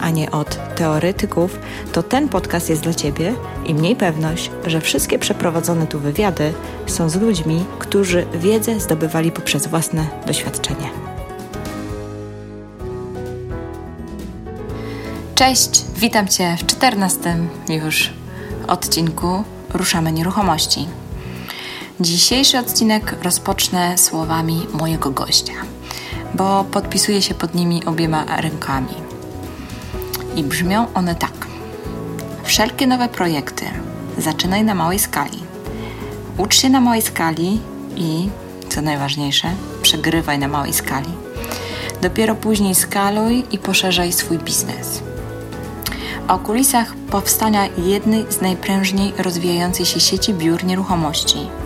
a nie od teoretyków, to ten podcast jest dla Ciebie i mniej pewność, że wszystkie przeprowadzone tu wywiady są z ludźmi, którzy wiedzę zdobywali poprzez własne doświadczenie. Cześć, witam Cię w czternastym już odcinku Ruszamy Nieruchomości. Dzisiejszy odcinek rozpocznę słowami mojego gościa, bo podpisuję się pod nimi obiema rękami. I brzmią one tak. Wszelkie nowe projekty zaczynaj na małej skali. Ucz się na małej skali i, co najważniejsze, przegrywaj na małej skali. Dopiero później skaluj i poszerzaj swój biznes. O kulisach powstania jednej z najprężniej rozwijającej się sieci biur nieruchomości –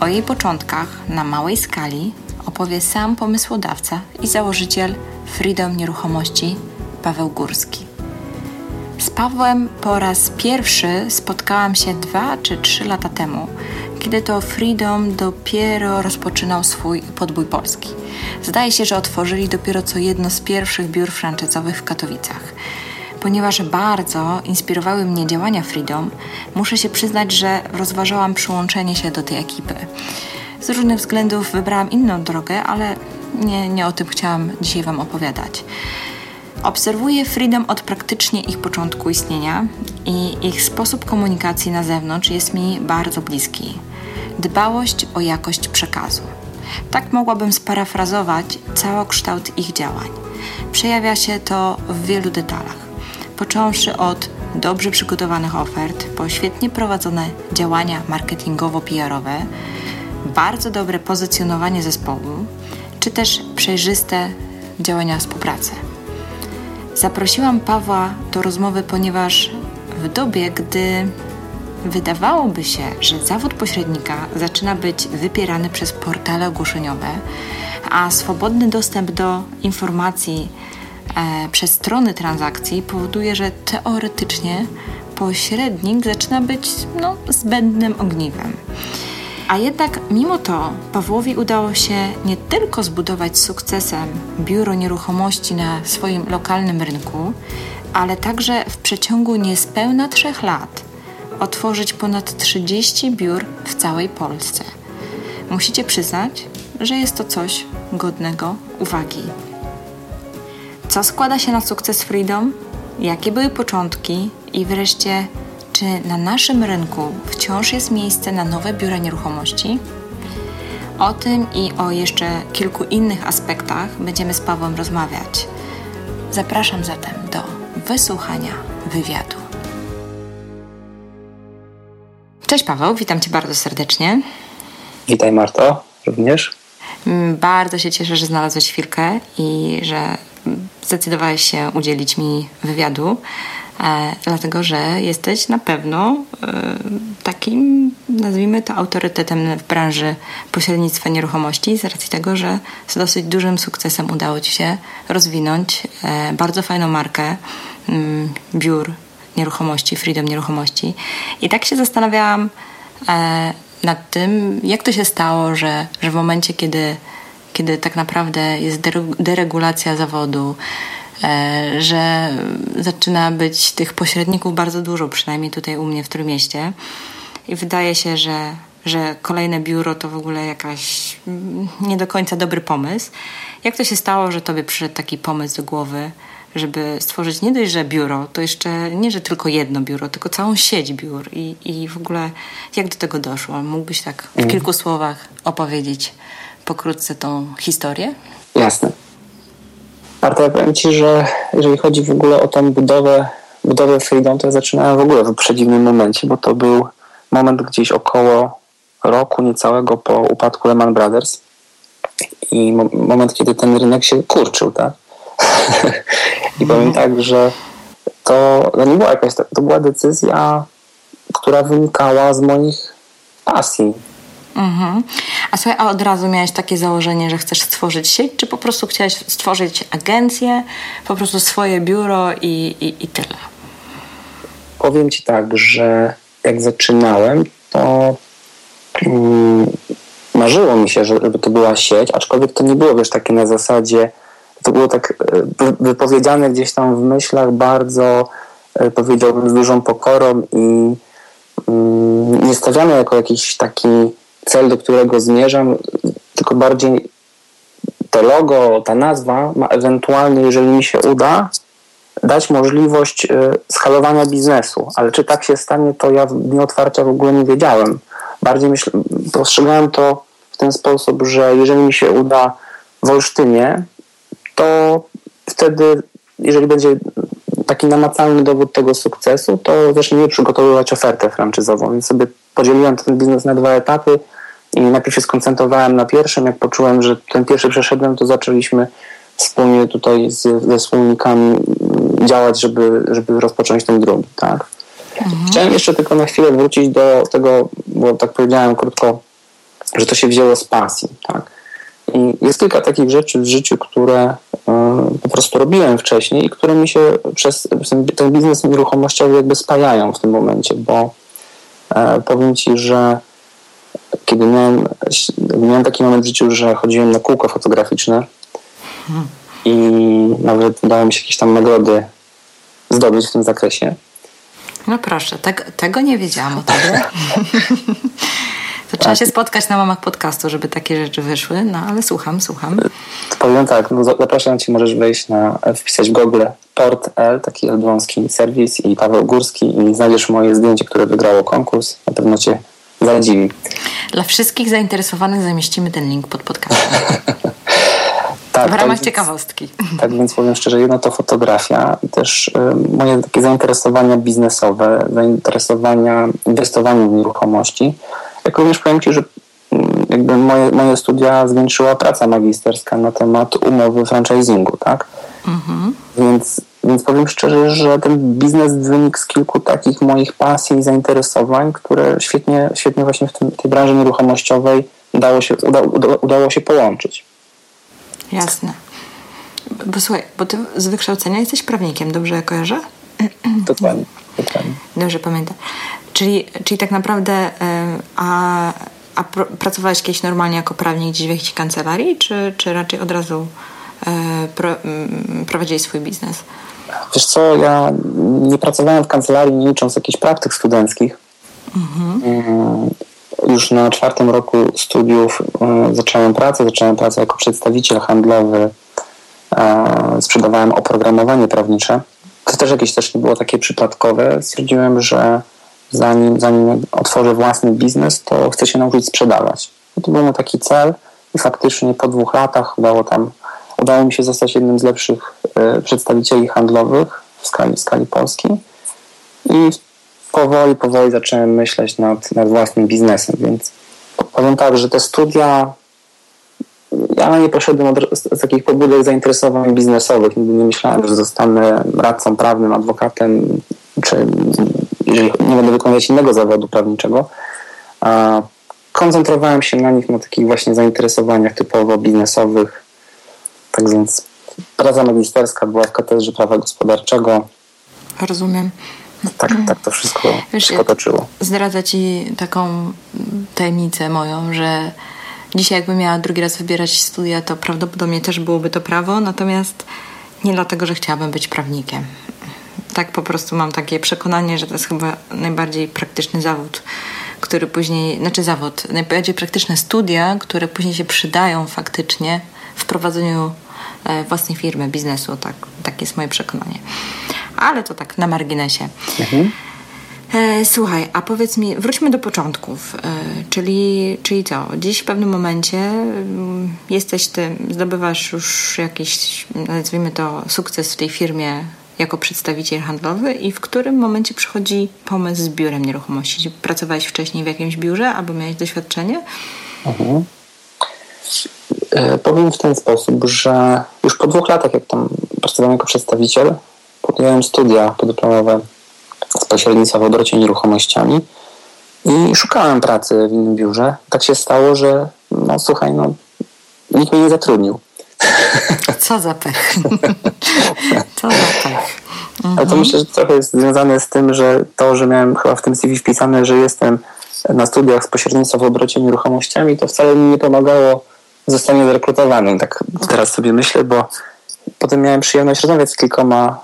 o jej początkach na małej skali opowie sam pomysłodawca i założyciel Freedom Nieruchomości Paweł Górski. Z Pawłem po raz pierwszy spotkałam się dwa czy trzy lata temu, kiedy to Freedom dopiero rozpoczynał swój podbój polski. Zdaje się, że otworzyli dopiero co jedno z pierwszych biur franczyzowych w Katowicach. Ponieważ bardzo inspirowały mnie działania Freedom, muszę się przyznać, że rozważałam przyłączenie się do tej ekipy. Z różnych względów wybrałam inną drogę, ale nie, nie o tym chciałam dzisiaj Wam opowiadać. Obserwuję Freedom od praktycznie ich początku istnienia i ich sposób komunikacji na zewnątrz jest mi bardzo bliski. Dbałość o jakość przekazu. Tak mogłabym sparafrazować całokształt ich działań. Przejawia się to w wielu detalach począwszy od dobrze przygotowanych ofert, po świetnie prowadzone działania marketingowo-PR-owe, bardzo dobre pozycjonowanie zespołu, czy też przejrzyste działania współpracy. Zaprosiłam Pawła do rozmowy, ponieważ w dobie, gdy wydawałoby się, że zawód pośrednika zaczyna być wypierany przez portale ogłoszeniowe, a swobodny dostęp do informacji e, przez strony transakcji powoduje, że teoretycznie pośrednik zaczyna być no, zbędnym ogniwem. A jednak mimo to Pawłowi udało się nie tylko zbudować sukcesem biuro nieruchomości na swoim lokalnym rynku, ale także w przeciągu niespełna trzech lat otworzyć ponad 30 biur w całej Polsce. Musicie przyznać, że jest to coś godnego uwagi. Co składa się na sukces Freedom? Jakie były początki? I wreszcie, czy na naszym rynku wciąż jest miejsce na nowe biura nieruchomości? O tym i o jeszcze kilku innych aspektach będziemy z Pawłem rozmawiać. Zapraszam zatem do wysłuchania wywiadu. Cześć Paweł, witam Cię bardzo serdecznie. Witaj Marto, również. Mm, bardzo się cieszę, że znalazłeś chwilkę i że zdecydowałeś się udzielić mi wywiadu, e, dlatego że jesteś na pewno e, takim, nazwijmy to, autorytetem w branży pośrednictwa nieruchomości, z racji tego, że z dosyć dużym sukcesem udało Ci się rozwinąć e, bardzo fajną markę mm, biur nieruchomości, Freedom Nieruchomości. I tak się zastanawiałam nad tym, jak to się stało, że, że w momencie, kiedy kiedy tak naprawdę jest deregulacja zawodu, że zaczyna być tych pośredników bardzo dużo, przynajmniej tutaj u mnie w Trójmieście. I wydaje się, że, że kolejne biuro to w ogóle jakaś mm, nie do końca dobry pomysł. Jak to się stało, że tobie przyszedł taki pomysł do głowy, żeby stworzyć nie dość, że biuro, to jeszcze nie, że tylko jedno biuro, tylko całą sieć biur i, i w ogóle jak do tego doszło? Mógłbyś tak w mhm. kilku słowach opowiedzieć pokrótce tą historię? Jasne. Marta, ja powiem Ci, że jeżeli chodzi w ogóle o tą budowę, budowę Freedom, to ja zaczynałem w ogóle w przedziwnym momencie, bo to był moment gdzieś około roku niecałego po upadku Lehman Brothers i mo moment, kiedy ten rynek się kurczył, tak? I powiem tak, że to, to nie była jakaś, to była decyzja, która wynikała z moich pasji. Mhm. A słuchaj, a od razu miałeś takie założenie, że chcesz stworzyć sieć, czy po prostu chciałeś stworzyć agencję, po prostu swoje biuro i, i, i tyle? Powiem Ci tak, że jak zaczynałem, to mm, marzyło mi się, żeby to była sieć, aczkolwiek to nie było wiesz takie na zasadzie, to było tak e, wypowiedziane gdzieś tam w myślach bardzo, e, powiedziałbym, z dużą pokorą i mm, nie stawiane jako jakiś taki cel, do którego zmierzam, tylko bardziej to logo, ta nazwa ma ewentualnie, jeżeli mi się uda, dać możliwość e, skalowania biznesu. Ale czy tak się stanie, to ja w dniu otwarcia w ogóle nie wiedziałem. Bardziej myśl, postrzegałem to w ten sposób, że jeżeli mi się uda w Olsztynie, to wtedy, jeżeli będzie taki namacalny dowód tego sukcesu, to zaczniemy przygotowywać ofertę franczyzową. Więc sobie podzieliłem ten biznes na dwa etapy i najpierw się skoncentrowałem na pierwszym. Jak poczułem, że ten pierwszy przeszedłem, to zaczęliśmy wspólnie tutaj z, ze wspólnikami działać, żeby, żeby rozpocząć ten drugi, tak? Mhm. Chciałem jeszcze tylko na chwilę wrócić do tego, bo tak powiedziałem krótko, że to się wzięło z pasji, tak? I jest kilka takich rzeczy w życiu, które e, po prostu robiłem wcześniej i które mi się przez ten biznes nieruchomościowy jakby spajają w tym momencie, bo e, powiem Ci, że kiedy miałem, miałem taki moment w życiu, że chodziłem na kółko fotograficzne i nawet udało mi się jakieś tam nagrody zdobyć w tym zakresie. No proszę, te, tego nie wiedziałam o tobie. To trzeba tak. się spotkać na mamach podcastu, żeby takie rzeczy wyszły, no ale słucham, słucham. To powiem tak, no zapraszam Cię, możesz wejść na, wpisać w Google Port L, taki elbląski serwis i Paweł Górski i znajdziesz moje zdjęcie, które wygrało konkurs. Na pewno Cię zadziwi. Dla wszystkich zainteresowanych zamieścimy ten link pod podcastem. tak, w ramach tak, ciekawostki. Tak więc powiem szczerze, jedno to fotografia i też y, moje takie zainteresowania biznesowe, zainteresowania inwestowaniem w nieruchomości jak również powiem Ci, że mm, jakby moje, moje studia zwieńczyła praca magisterska na temat umowy franchisingu, tak? Mhm. Więc, więc powiem szczerze, że ten biznes wynik z kilku takich moich pasji i zainteresowań, które świetnie, świetnie właśnie w tym, tej branży nieruchomościowej udało się, uda, uda, udało się połączyć. Jasne. Bo słuchaj, bo ty z wykształcenia jesteś prawnikiem, dobrze kojarzę? Dokładnie. dokładnie. Dobrze pamiętam. Czyli, czyli tak naprawdę e, a, a pr pracowałeś kiedyś normalnie jako prawnik gdzieś w jakiejś kancelarii, czy, czy raczej od razu e, pro, prowadziłeś swój biznes? Wiesz co, ja nie pracowałem w kancelarii, nie licząc jakichś praktyk studenckich. Mhm. Mm, już na czwartym roku studiów e, zacząłem pracę. Zacząłem pracę jako przedstawiciel handlowy. Sprzedawałem oprogramowanie prawnicze. To też jakieś też nie było takie przypadkowe. Stwierdziłem, że zanim, zanim otworzę własny biznes, to chcę się nauczyć sprzedawać. I to był mój taki cel i faktycznie po dwóch latach udało, tam, udało mi się zostać jednym z lepszych y, przedstawicieli handlowych w skali, w skali Polski i powoli, powoli zacząłem myśleć nad, nad własnym biznesem, więc powiem tak, że te studia ja nie poszedłem od, z, z takich pobudek zainteresowań biznesowych. Nigdy nie myślałem, że zostanę radcą prawnym, adwokatem czy jeżeli nie będę wykonywać innego zawodu prawniczego, a koncentrowałem się na nich, na takich właśnie zainteresowaniach typowo biznesowych. Tak więc praca magisterska była w katedrze prawa gospodarczego. Rozumiem. Tak, tak to wszystko Wiesz, się potoczyło. Zdradzę Ci taką tajemnicę moją, że dzisiaj jakbym miała drugi raz wybierać studia, to prawdopodobnie też byłoby to prawo, natomiast nie dlatego, że chciałabym być prawnikiem tak po prostu mam takie przekonanie, że to jest chyba najbardziej praktyczny zawód, który później, znaczy zawód, najbardziej praktyczne studia, które później się przydają faktycznie w prowadzeniu e, własnej firmy, biznesu. Tak, tak jest moje przekonanie. Ale to tak na marginesie. Mhm. E, słuchaj, a powiedz mi, wróćmy do początków, e, czyli, czyli co? Dziś w pewnym momencie mm, jesteś ty, zdobywasz już jakiś, nazwijmy to, sukces w tej firmie jako przedstawiciel handlowy i w którym momencie przychodzi pomysł z biurem nieruchomości? Pracowałeś wcześniej w jakimś biurze albo miałeś doświadczenie? Mhm. E, powiem w ten sposób, że już po dwóch latach, jak tam pracowałem jako przedstawiciel, podjąłem studia podyplomowe z pośrednictwa w obrocie nieruchomościami I szukałem pracy w innym biurze. Tak się stało, że no słuchaj, no nikt mnie nie zatrudnił. Co za pech. Co za pech. Mhm. Ale to myślę, że trochę jest związane z tym, że to, że miałem chyba w tym CV wpisane, że jestem na studiach z pośrednictwa w obrocie nieruchomościami, to wcale mi nie pomagało zostanie zrekrutowanym. Tak teraz sobie myślę, bo potem miałem przyjemność rozmawiać z kilkoma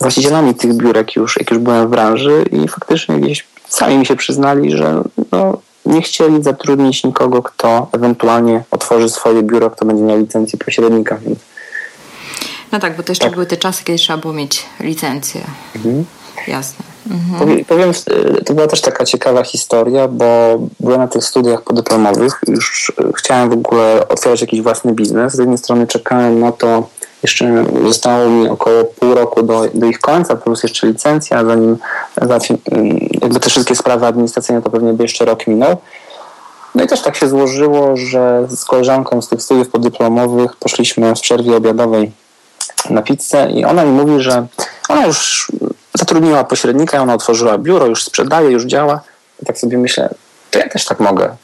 właścicielami tych biurek już, jak już byłem w branży i faktycznie gdzieś sami mi się przyznali, że no, nie chcieli zatrudnić nikogo, kto ewentualnie otworzy swoje biuro, kto będzie miał licencję pośrednika, więc no tak, bo to jeszcze tak. były te czasy, kiedy trzeba było mieć licencję. Mhm. Jasne. Mhm. Powiem, powiem, to była też taka ciekawa historia, bo byłem na tych studiach podyplomowych, już chciałem w ogóle otwierać jakiś własny biznes. Z jednej strony czekałem na to, jeszcze zostało mi około pół roku do, do ich końca, plus jeszcze licencja, zanim jakby te wszystkie sprawy administracyjne to pewnie by jeszcze rok minął. No i też tak się złożyło, że z koleżanką z tych studiów podyplomowych poszliśmy w przerwie obiadowej na pizzę i ona mi mówi, że ona już zatrudniła pośrednika, ona otworzyła biuro, już sprzedaje, już działa. I tak sobie myślę, to ja też tak mogę.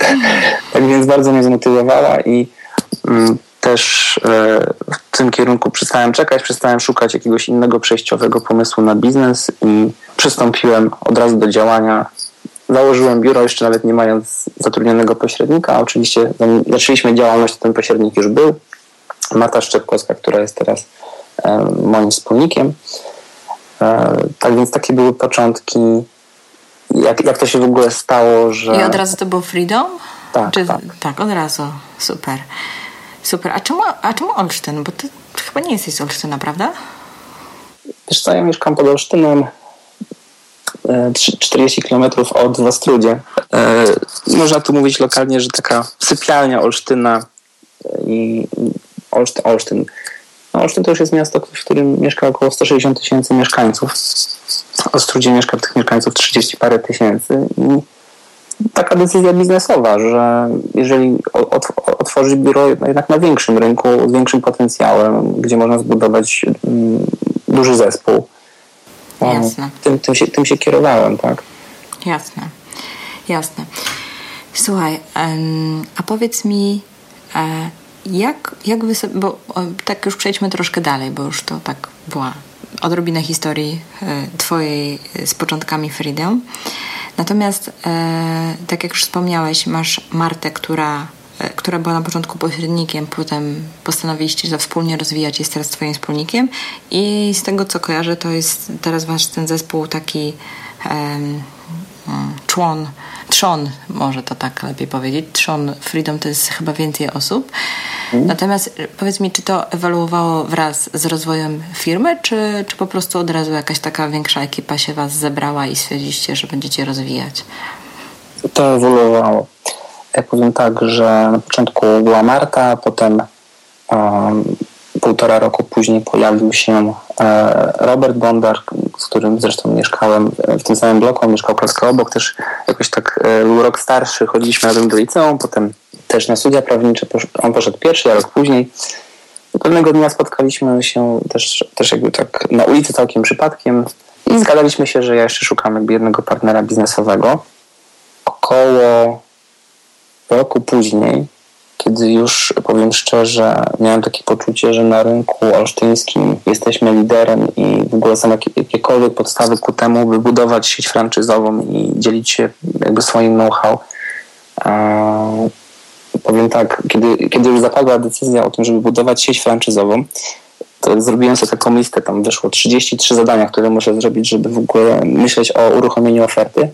tak więc bardzo mnie zmotywowała i też e, w tym kierunku przestałem czekać, przestałem szukać jakiegoś innego przejściowego pomysłu na biznes i przystąpiłem od razu do działania. Założyłem biuro, jeszcze nawet nie mając zatrudnionego pośrednika. Oczywiście zaczęliśmy działalność, ten pośrednik już był. Marta Szczepkowska, która jest teraz e, moim wspólnikiem. E, tak więc takie były początki. Jak, jak to się w ogóle stało, że... I od razu to był Freedom? Tak, Czy... tak. tak. od razu. Super. Super. A czemu, a czemu Olsztyn? Bo ty chyba nie jesteś z Olsztyna, prawda? Wiesz co, ja mieszkam pod Olsztynem 40 e, km od Wastrudzie. Można tu mówić lokalnie, że taka sypialnia Olsztyna i Olsztyn. Olsztyn. No, Olsztyn to już jest miasto, w którym mieszka około 160 tysięcy mieszkańców. W Ostrudzie mieszka tych mieszkańców 30 parę tysięcy. Taka decyzja biznesowa, że jeżeli otworzyć biuro jednak na większym rynku, z większym potencjałem, gdzie można zbudować mm, duży zespół, Jasne. Tym, tym, się, tym się kierowałem, tak? Jasne, jasne. Słuchaj, a powiedz mi, e, jak, jak wy sobie, bo tak już przejdźmy troszkę dalej, bo już to tak była odrobina historii e, twojej e, z początkami Freedom. Natomiast, e, tak jak już wspomniałeś, masz Martę, która, e, która była na początku pośrednikiem, potem postanowiliście to wspólnie rozwijać, jest teraz twoim wspólnikiem i z tego, co kojarzę, to jest teraz wasz ten zespół taki człon, trzon, może to tak lepiej powiedzieć. Trzon Freedom to jest chyba więcej osób. Mhm. Natomiast powiedz mi, czy to ewoluowało wraz z rozwojem firmy, czy, czy po prostu od razu jakaś taka większa ekipa się was zebrała i stwierdziliście, że będziecie rozwijać? To ewoluowało. Ja powiem tak, że na początku była Marta, potem um, półtora roku później pojawił się e, Robert Bondar, z którym zresztą mieszkałem w tym samym bloku, on mieszkał klatkę obok, też jakoś tak e, był rok starszy, chodziliśmy razem do liceum, potem też na studia prawnicze, on poszedł pierwszy, a rok później. Pewnego dnia spotkaliśmy się też, też jakby tak na ulicy całkiem przypadkiem i zgadaliśmy się, że ja jeszcze szukam jakby jednego partnera biznesowego. Około roku później kiedy już powiem szczerze, miałem takie poczucie, że na rynku olsztyńskim jesteśmy liderem i w ogóle są jakiekolwiek podstawy ku temu, by budować sieć franczyzową i dzielić się jakby swoim know-how. Powiem tak, kiedy, kiedy już zapadła decyzja o tym, żeby budować sieć franczyzową, to zrobiłem sobie taką listę, tam wyszło 33 zadania, które muszę zrobić, żeby w ogóle myśleć o uruchomieniu oferty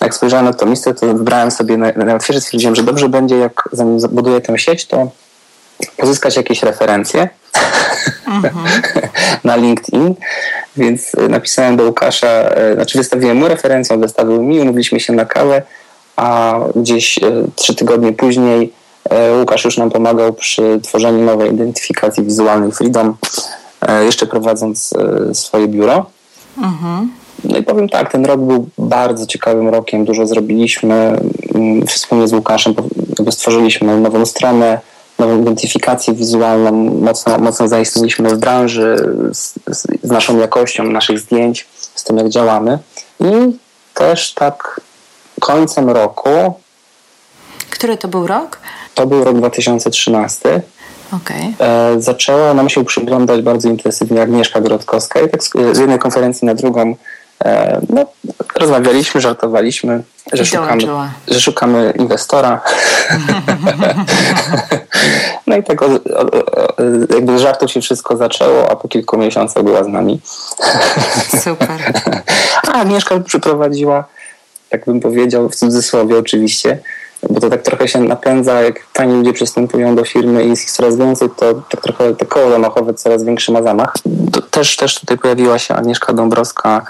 jak spojrzałem na to miejsce, to wybrałem sobie najłatwiejsze, stwierdziłem, że dobrze będzie, jak zanim buduję tę sieć, to pozyskać jakieś referencje mhm. na LinkedIn, więc napisałem do Łukasza, e, znaczy wystawiłem mu referencję, on wystawił mi, umówiliśmy się na kawę, a gdzieś e, trzy tygodnie później e, Łukasz już nam pomagał przy tworzeniu nowej identyfikacji wizualnej Freedom, jeszcze prowadząc swoje biuro. Mhm. No i powiem tak, ten rok był bardzo ciekawym rokiem, dużo zrobiliśmy. Mm, wspólnie z Łukaszem stworzyliśmy nową stronę, nową identyfikację wizualną, mocno, mocno zaistnieliśmy w branży z, z, z naszą jakością naszych zdjęć, z tym jak działamy. I też tak końcem roku. Który to był rok? To był rok 2013. Okay. E, zaczęła nam się przyglądać bardzo intensywnie Agnieszka Grodkowska i tak z jednej konferencji na drugą e, no, rozmawialiśmy, żartowaliśmy, że szukamy, że szukamy inwestora. no i tak o, o, jakby z żartów się wszystko zaczęło, a po kilku miesiącach była z nami. Super. a Agnieszka przyprowadziła, jakbym powiedział, w cudzysłowie oczywiście, bo to tak trochę się napędza, jak fajni ludzie przystępują do firmy i jest ich coraz więcej, to tak trochę te koło zamachowe coraz większy ma zamach. To też, też tutaj pojawiła się Agnieszka Dąbrowska,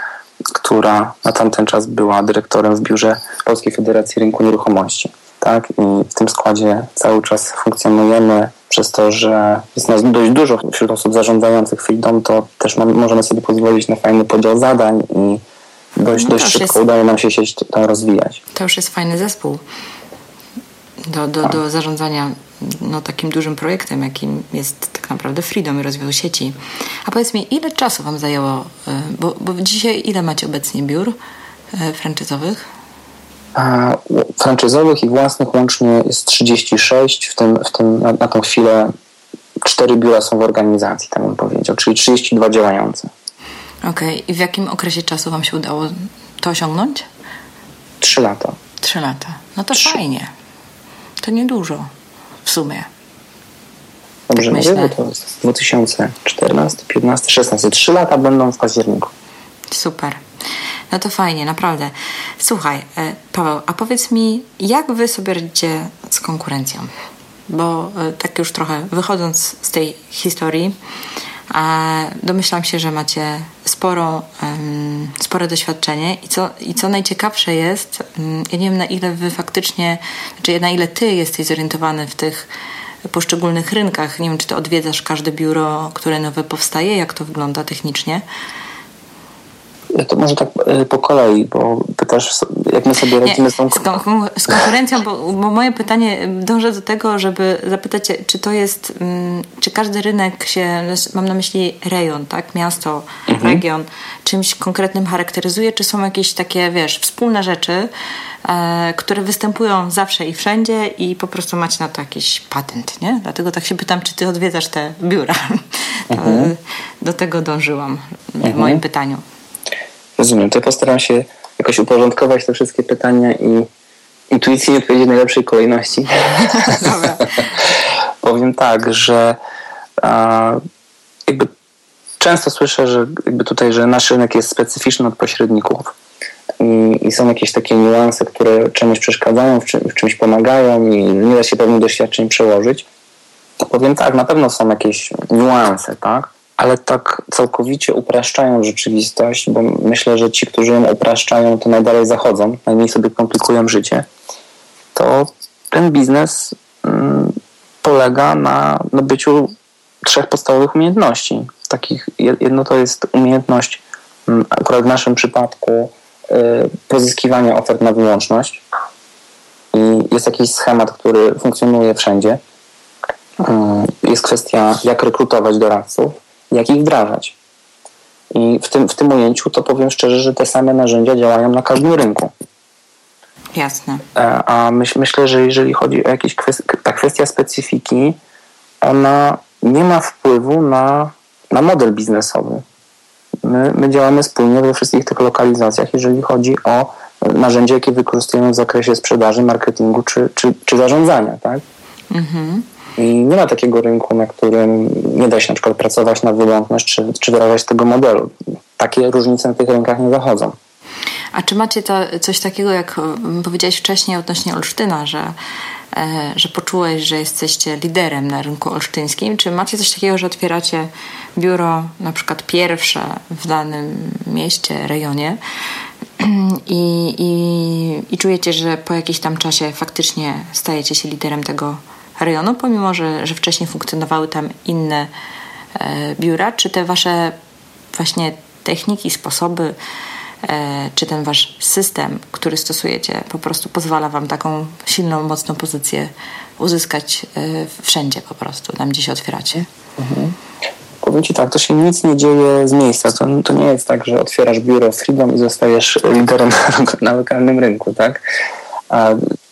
która na tamten czas była dyrektorem w biurze Polskiej Federacji Rynku Nieruchomości. Tak? I w tym składzie cały czas funkcjonujemy. Przez to, że jest nas dość dużo wśród osób zarządzających Freedom, to też możemy sobie pozwolić na fajny podział zadań i dość, no dość szybko jest, udaje nam się sieć tam rozwijać. To już jest fajny zespół do, do, do zarządzania no, takim dużym projektem, jakim jest tak naprawdę Freedom i rozwój sieci. A powiedz mi, ile czasu Wam zajęło, e, bo, bo dzisiaj ile macie obecnie biur e, franczyzowych? franczyzowych i własnych łącznie jest 36, w tym, w tym na, na tą chwilę cztery biura są w organizacji, tak bym powiedział, czyli 32 działające. Okej, okay. i w jakim okresie czasu Wam się udało to osiągnąć? Trzy lata. Trzy lata. No to Trzy. fajnie. To niedużo w sumie. Dobrze tak mówię, to jest 2014, 15, 16. Trzy lata będą w październiku. Super. No to fajnie, naprawdę. Słuchaj, e, Paweł, a powiedz mi, jak wy sobie radzicie z konkurencją? Bo e, tak już trochę wychodząc z tej historii, domyślam się, że macie sporą, spore doświadczenie i co, i co najciekawsze jest, ja nie wiem na ile wy faktycznie, znaczy na ile ty jesteś zorientowany w tych poszczególnych rynkach. Nie wiem, czy ty odwiedzasz każde biuro, które nowe powstaje, jak to wygląda technicznie. To może tak e, po kolei, bo pytasz, jak my sobie radzimy Nie, z tą... Z, konkurencją, bo, bo, moje pytanie dąży do tego, żeby zapytać czy to jest, mm, czy każdy rynek się, mam na myśli rejon, tak, miasto, mhm. region, czymś konkretnym charakteryzuje, czy są jakieś takie, wiesz, wspólne rzeczy, e, które występują zawsze i wszędzie i po prostu macie na to jakiś patent, nie? Dlatego tak się pytam, czy ty odwiedzasz te biura. Mhm. Do tego dążyłam w mhm. moim pytaniu. Rozumiem. To postaram się jakoś uporządkować te wszystkie pytania i intuicyjnie odpowiedzieć w najlepszej kolejności. Dobra. Powiem tak, że a, jakby często słyszę, że jakby tutaj, że nasz rynek jest specyficzny od pośredników i, i są jakieś takie niuanse, które czemuś przeszkadzają, w, czym, w czymś pomagają i nie da się pewnych doświadczeń przełożyć. To powiem tak, na pewno są jakieś niuanse, tak? Ale tak całkowicie upraszczają rzeczywistość, bo myślę, że ci, którzy ją upraszczają, to najdalej zachodzą, najmniej sobie komplikują życie, to ten biznes mm, polega na, na byciu trzech podstawowych umiejętności. Takich, jedno to jest umiejętność, mm, akurat w naszym przypadku, y, pozyskiwania ofert na wyłączność. I jest jakiś schemat, który funkcjonuje wszędzie. Y, jest kwestia, jak rekrutować doradców jak ich wdrażać. I w tym, w tym ujęciu to powiem szczerze, że te same narzędzia działają na każdym rynku. Jasne. E, a myśl, myślę, że jeżeli chodzi o jakieś kwestie, ta kwestia specyfiki, ona nie ma wpływu na, na model biznesowy. My, my działamy wspólnie we wszystkich tych lokalizacjach, jeżeli chodzi o narzędzia, jakie wykorzystujemy w zakresie sprzedaży, marketingu czy, czy, czy zarządzania. Tak? Mhm. I nie ma takiego rynku, na którym nie da się na przykład pracować na wyłączność czy, czy wdrażać tego modelu. Takie różnice na tych rynkach nie zachodzą. A czy macie to, coś takiego, jak powiedziałeś wcześniej odnośnie Olsztyna, że, e, że poczułeś, że jesteście liderem na rynku olsztyńskim? Czy macie coś takiego, że otwieracie biuro na przykład pierwsze w danym mieście, rejonie i, i, i czujecie, że po jakimś tam czasie faktycznie stajecie się liderem tego rejonu, pomimo że, że wcześniej funkcjonowały tam inne e, biura? Czy te wasze właśnie techniki, sposoby, e, czy ten wasz system, który stosujecie, po prostu pozwala wam taką silną, mocną pozycję uzyskać e, wszędzie po prostu, tam gdzie się otwieracie? Mhm. powiem Ci tak, to się nic nie dzieje z miejsca. To, to nie jest tak, że otwierasz biuro Freedom i zostajesz liderem na, na lokalnym rynku, tak?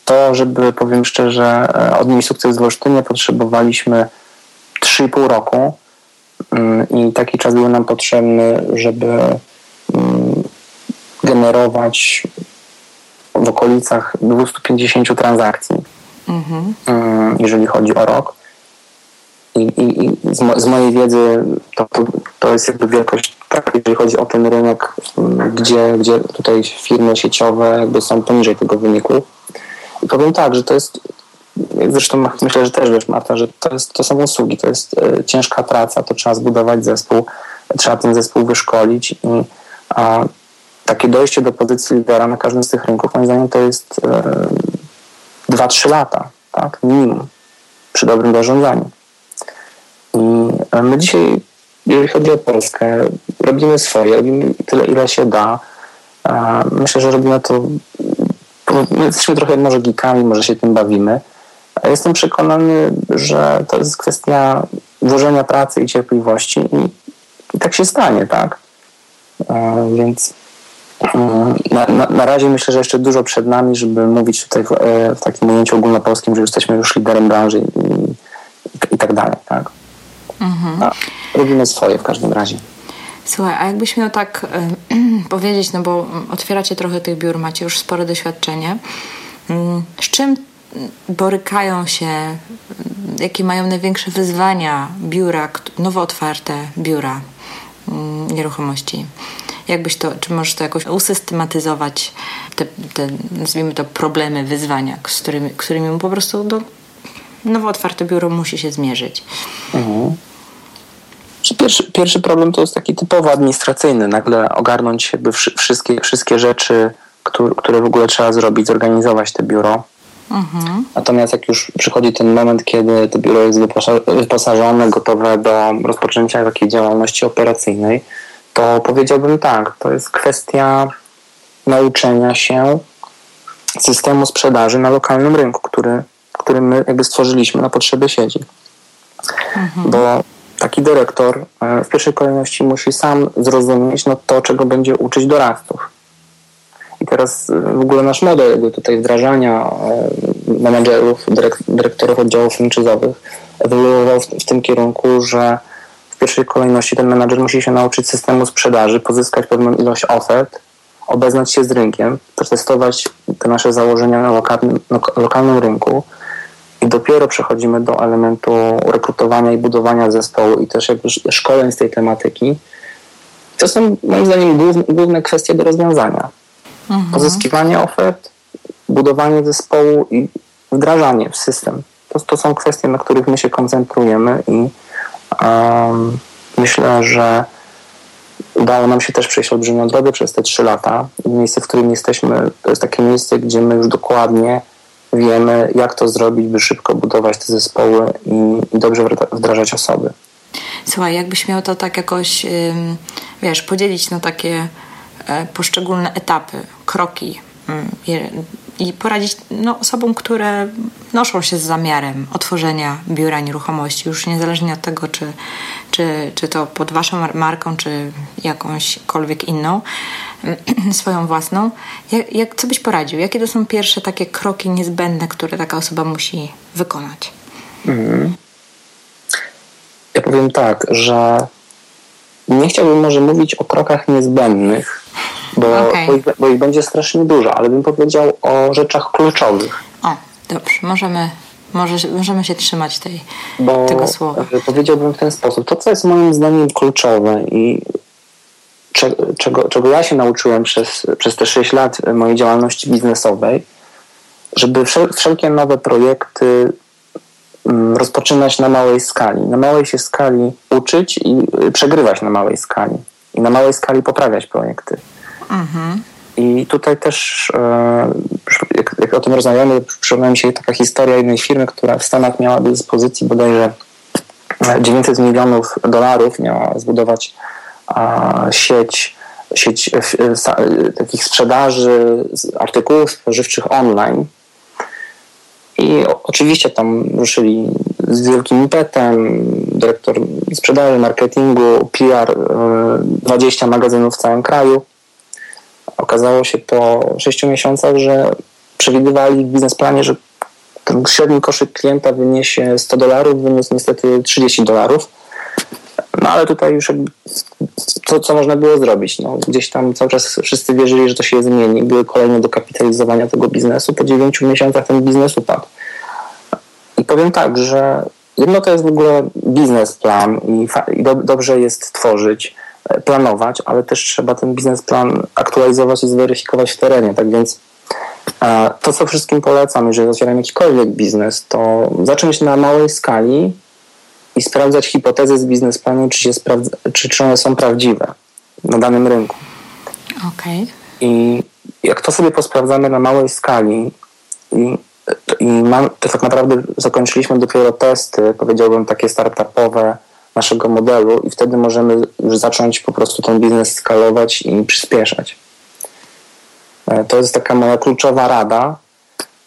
To, żeby, powiem szczerze, e, odnieść sukces w Olsztynie potrzebowaliśmy 3,5 roku mm, i taki czas był nam potrzebny, żeby mm, generować w okolicach 250 transakcji, mhm. Mm, jeżeli chodzi o rok. I, i, i z, mo, z, mojej wiedzy to, to jest jakby wielkość, tak, jeżeli chodzi o ten rynek, gdzie, gdzie tutaj firmy sieciowe jakby są poniżej tego wyniku. I powiem tak, że to jest, zresztą myślę, że też wiesz Marta, że to, jest, to są usługi, to jest e, ciężka praca, to trzeba zbudować zespół, trzeba ten zespół wyszkolić i a, takie dojście do pozycji lidera na każdym z tych rynków, moim zdaniem to jest e, 2-3 lata, tak, minimum, przy dobrym zarządzaniu. I e, my dzisiaj, jeżeli chodzi o Polskę, robimy swoje, robimy tyle, ile się da. E, myślę, że robimy to, jesteśmy trochę może geekami, może się tym bawimy. Jestem przekonany, że to jest kwestia włożenia pracy i cierpliwości i, i tak się stanie, tak? Więc na, na, na, razie myślę, że jeszcze dużo przed nami, żeby mówić tutaj w, e, w takim ujęciu ogólnopolskim, że jesteśmy już liderem branży i, i, i tak dalej. Tak? Mhm. A, robimy swoje w każdym razie. Słuchaj, a jakbyś miał tak y, powiedzieć, no bo otwieracie trochę tych biur, macie już spore doświadczenie. Y, z czym borykają się, jakie mają największe wyzwania biura, nowo otwarte biura y, nieruchomości? Jakbyś to, czy możesz to jakoś usystematyzować, te, te nazwijmy to problemy, wyzwania, z którymi, którymi po prostu do, nowo otwarte biuro musi się zmierzyć? Mhm. Pierwszy, pierwszy problem to jest taki typowo administracyjny. Nagle ogarnąć jakby wszystkie, wszystkie rzeczy, które, które w ogóle trzeba zrobić, zorganizować te biuro. Mhm. Natomiast jak już przychodzi ten moment, kiedy to biuro jest wyposażone, gotowe do rozpoczęcia takiej działalności operacyjnej, to powiedziałbym tak, to jest kwestia nauczenia się systemu sprzedaży na lokalnym rynku, który, który my jakby stworzyliśmy na potrzeby sieci. Mhm. Bo taki dyrektor e, w pierwszej kolejności musi sam zrozumieć no, to, czego będzie uczyć doradców. I teraz e, w ogóle nasz model tutaj wdrażania e, menedżerów, dyrektorów oddziałów franczyzowych ewoluował w, tym kierunku, że w pierwszej kolejności ten menadżer musi się nauczyć systemu sprzedaży, pozyskać pewną ilość ofert, obeznać się z rynkiem, przetestować te nasze założenia na lokalnym, lokalnym rynku i dopiero przechodzimy do elementu rekrutowania i budowania zespołu i też jakby szkoleń z tej tematyki. To są moim zdaniem główne, główne kwestie do rozwiązania. Mhm. Pozyskiwanie ofert, budowanie zespołu i wdrażanie w system. To, to są kwestie, na których my się koncentrujemy i Um, myślę, że udało nam się też przejść olbrzymią drogę przez te trzy lata. Miejsce, w którym jesteśmy, to jest takie miejsce, gdzie my już dokładnie wiemy, jak to zrobić, by szybko budować te zespoły i, dobrze wdrażać osoby. Słuchaj, jakbyś miał to tak jakoś, wiesz, podzielić na takie e, poszczególne etapy, kroki, i poradzić no, osobom, które noszą się z zamiarem otworzenia biura nieruchomości, już niezależnie od tego, czy, czy, czy to pod Waszą marką, czy jakąśkolwiek inną, swoją własną. Jak, jak, co byś poradził? Jakie to są pierwsze takie kroki niezbędne, które taka osoba musi wykonać? Mhm. Ja powiem tak, że nie chciałbym może mówić o krokach niezbędnych, bo, okay. bo, ich, bo, ich, będzie strasznie dużo, ale bym powiedział o rzeczach kluczowych. O, dobrze, możemy, może, możemy się trzymać tej, bo tego słowa. Powiedziałbym w ten sposób. To, co jest moim zdaniem kluczowe i czego, czego ja się nauczyłem przez, przez te 6 lat mojej działalności biznesowej, żeby wszelkie nowe projekty mm, rozpoczynać na małej skali. Na małej się skali uczyć i y, przegrywać na małej skali. I na małej skali poprawiać projekty. Mhm. I tutaj też, e, jak, jak o tym rozmawiamy, przypomina mi się taka historia jednej firmy, która w Stanach miała do dyspozycji bodajże 900 milionów dolarów, miała zbudować sieć, sieć e, e, takich sprzedaży artykułów spożywczych online. I oczywiście tam ruszyli z wielkim petem, dyrektor sprzedaży, marketingu, PR, 20 magazynów w całym kraju. Okazało się po 6 miesiącach, że przewidywali w biznesplanie, że ten średni koszyk klienta wyniesie 100 dolarów, wyniósł niestety 30 dolarów. No ale tutaj już co, co można było zrobić? No, gdzieś tam cały czas wszyscy wierzyli, że to się zmieni. Były kolejne dokapitalizowania tego biznesu. Po 9 miesiącach ten biznes upadł. I powiem tak, że jedno to jest w ogóle biznesplan i, i do, dobrze jest tworzyć, planować, ale też trzeba ten biznesplan aktualizować i zweryfikować w terenie. Tak więc e, to, co wszystkim polecam, jeżeli otwieram jakikolwiek biznes, to zacząć na małej skali i sprawdzać hipotezy z biznesplanu, czy, się sprawdza, czy, czy one są prawdziwe na danym rynku. Okay. I jak to sobie posprawdzamy na małej skali i, i mam, to tak naprawdę zakończyliśmy dopiero testy, powiedziałbym takie startupowe naszego modelu i wtedy możemy już zacząć po prostu ten biznes skalować i przyspieszać. E, to jest taka moja kluczowa rada,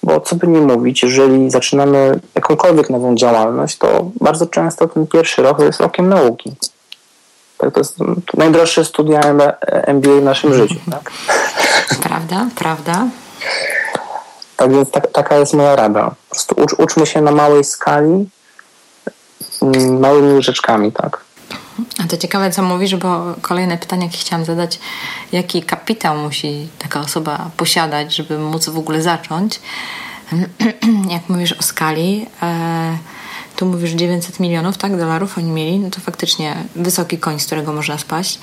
bo co by nie mówić, jeżeli zaczynamy jakąkolwiek nową działalność, to bardzo często ten pierwszy rok jest rokiem nauki. Tak, to jest najdroższe studia MBA w naszym życiu. Tak? Prawda, prawda. Tak więc tak, taka jest moja rada. Po prostu ucz, uczmy się na małej skali, małymi łyżeczkami, tak. A to ciekawe, co mówisz, bo kolejne pytanie, jakie chciałam zadać, jaki kapitał musi taka osoba posiadać, żeby móc w ogóle zacząć? Jak mówisz o skali, e, tu mówisz 900 milionów, tak, dolarów oni mieli, no to faktycznie wysoki koń, z którego można spaść.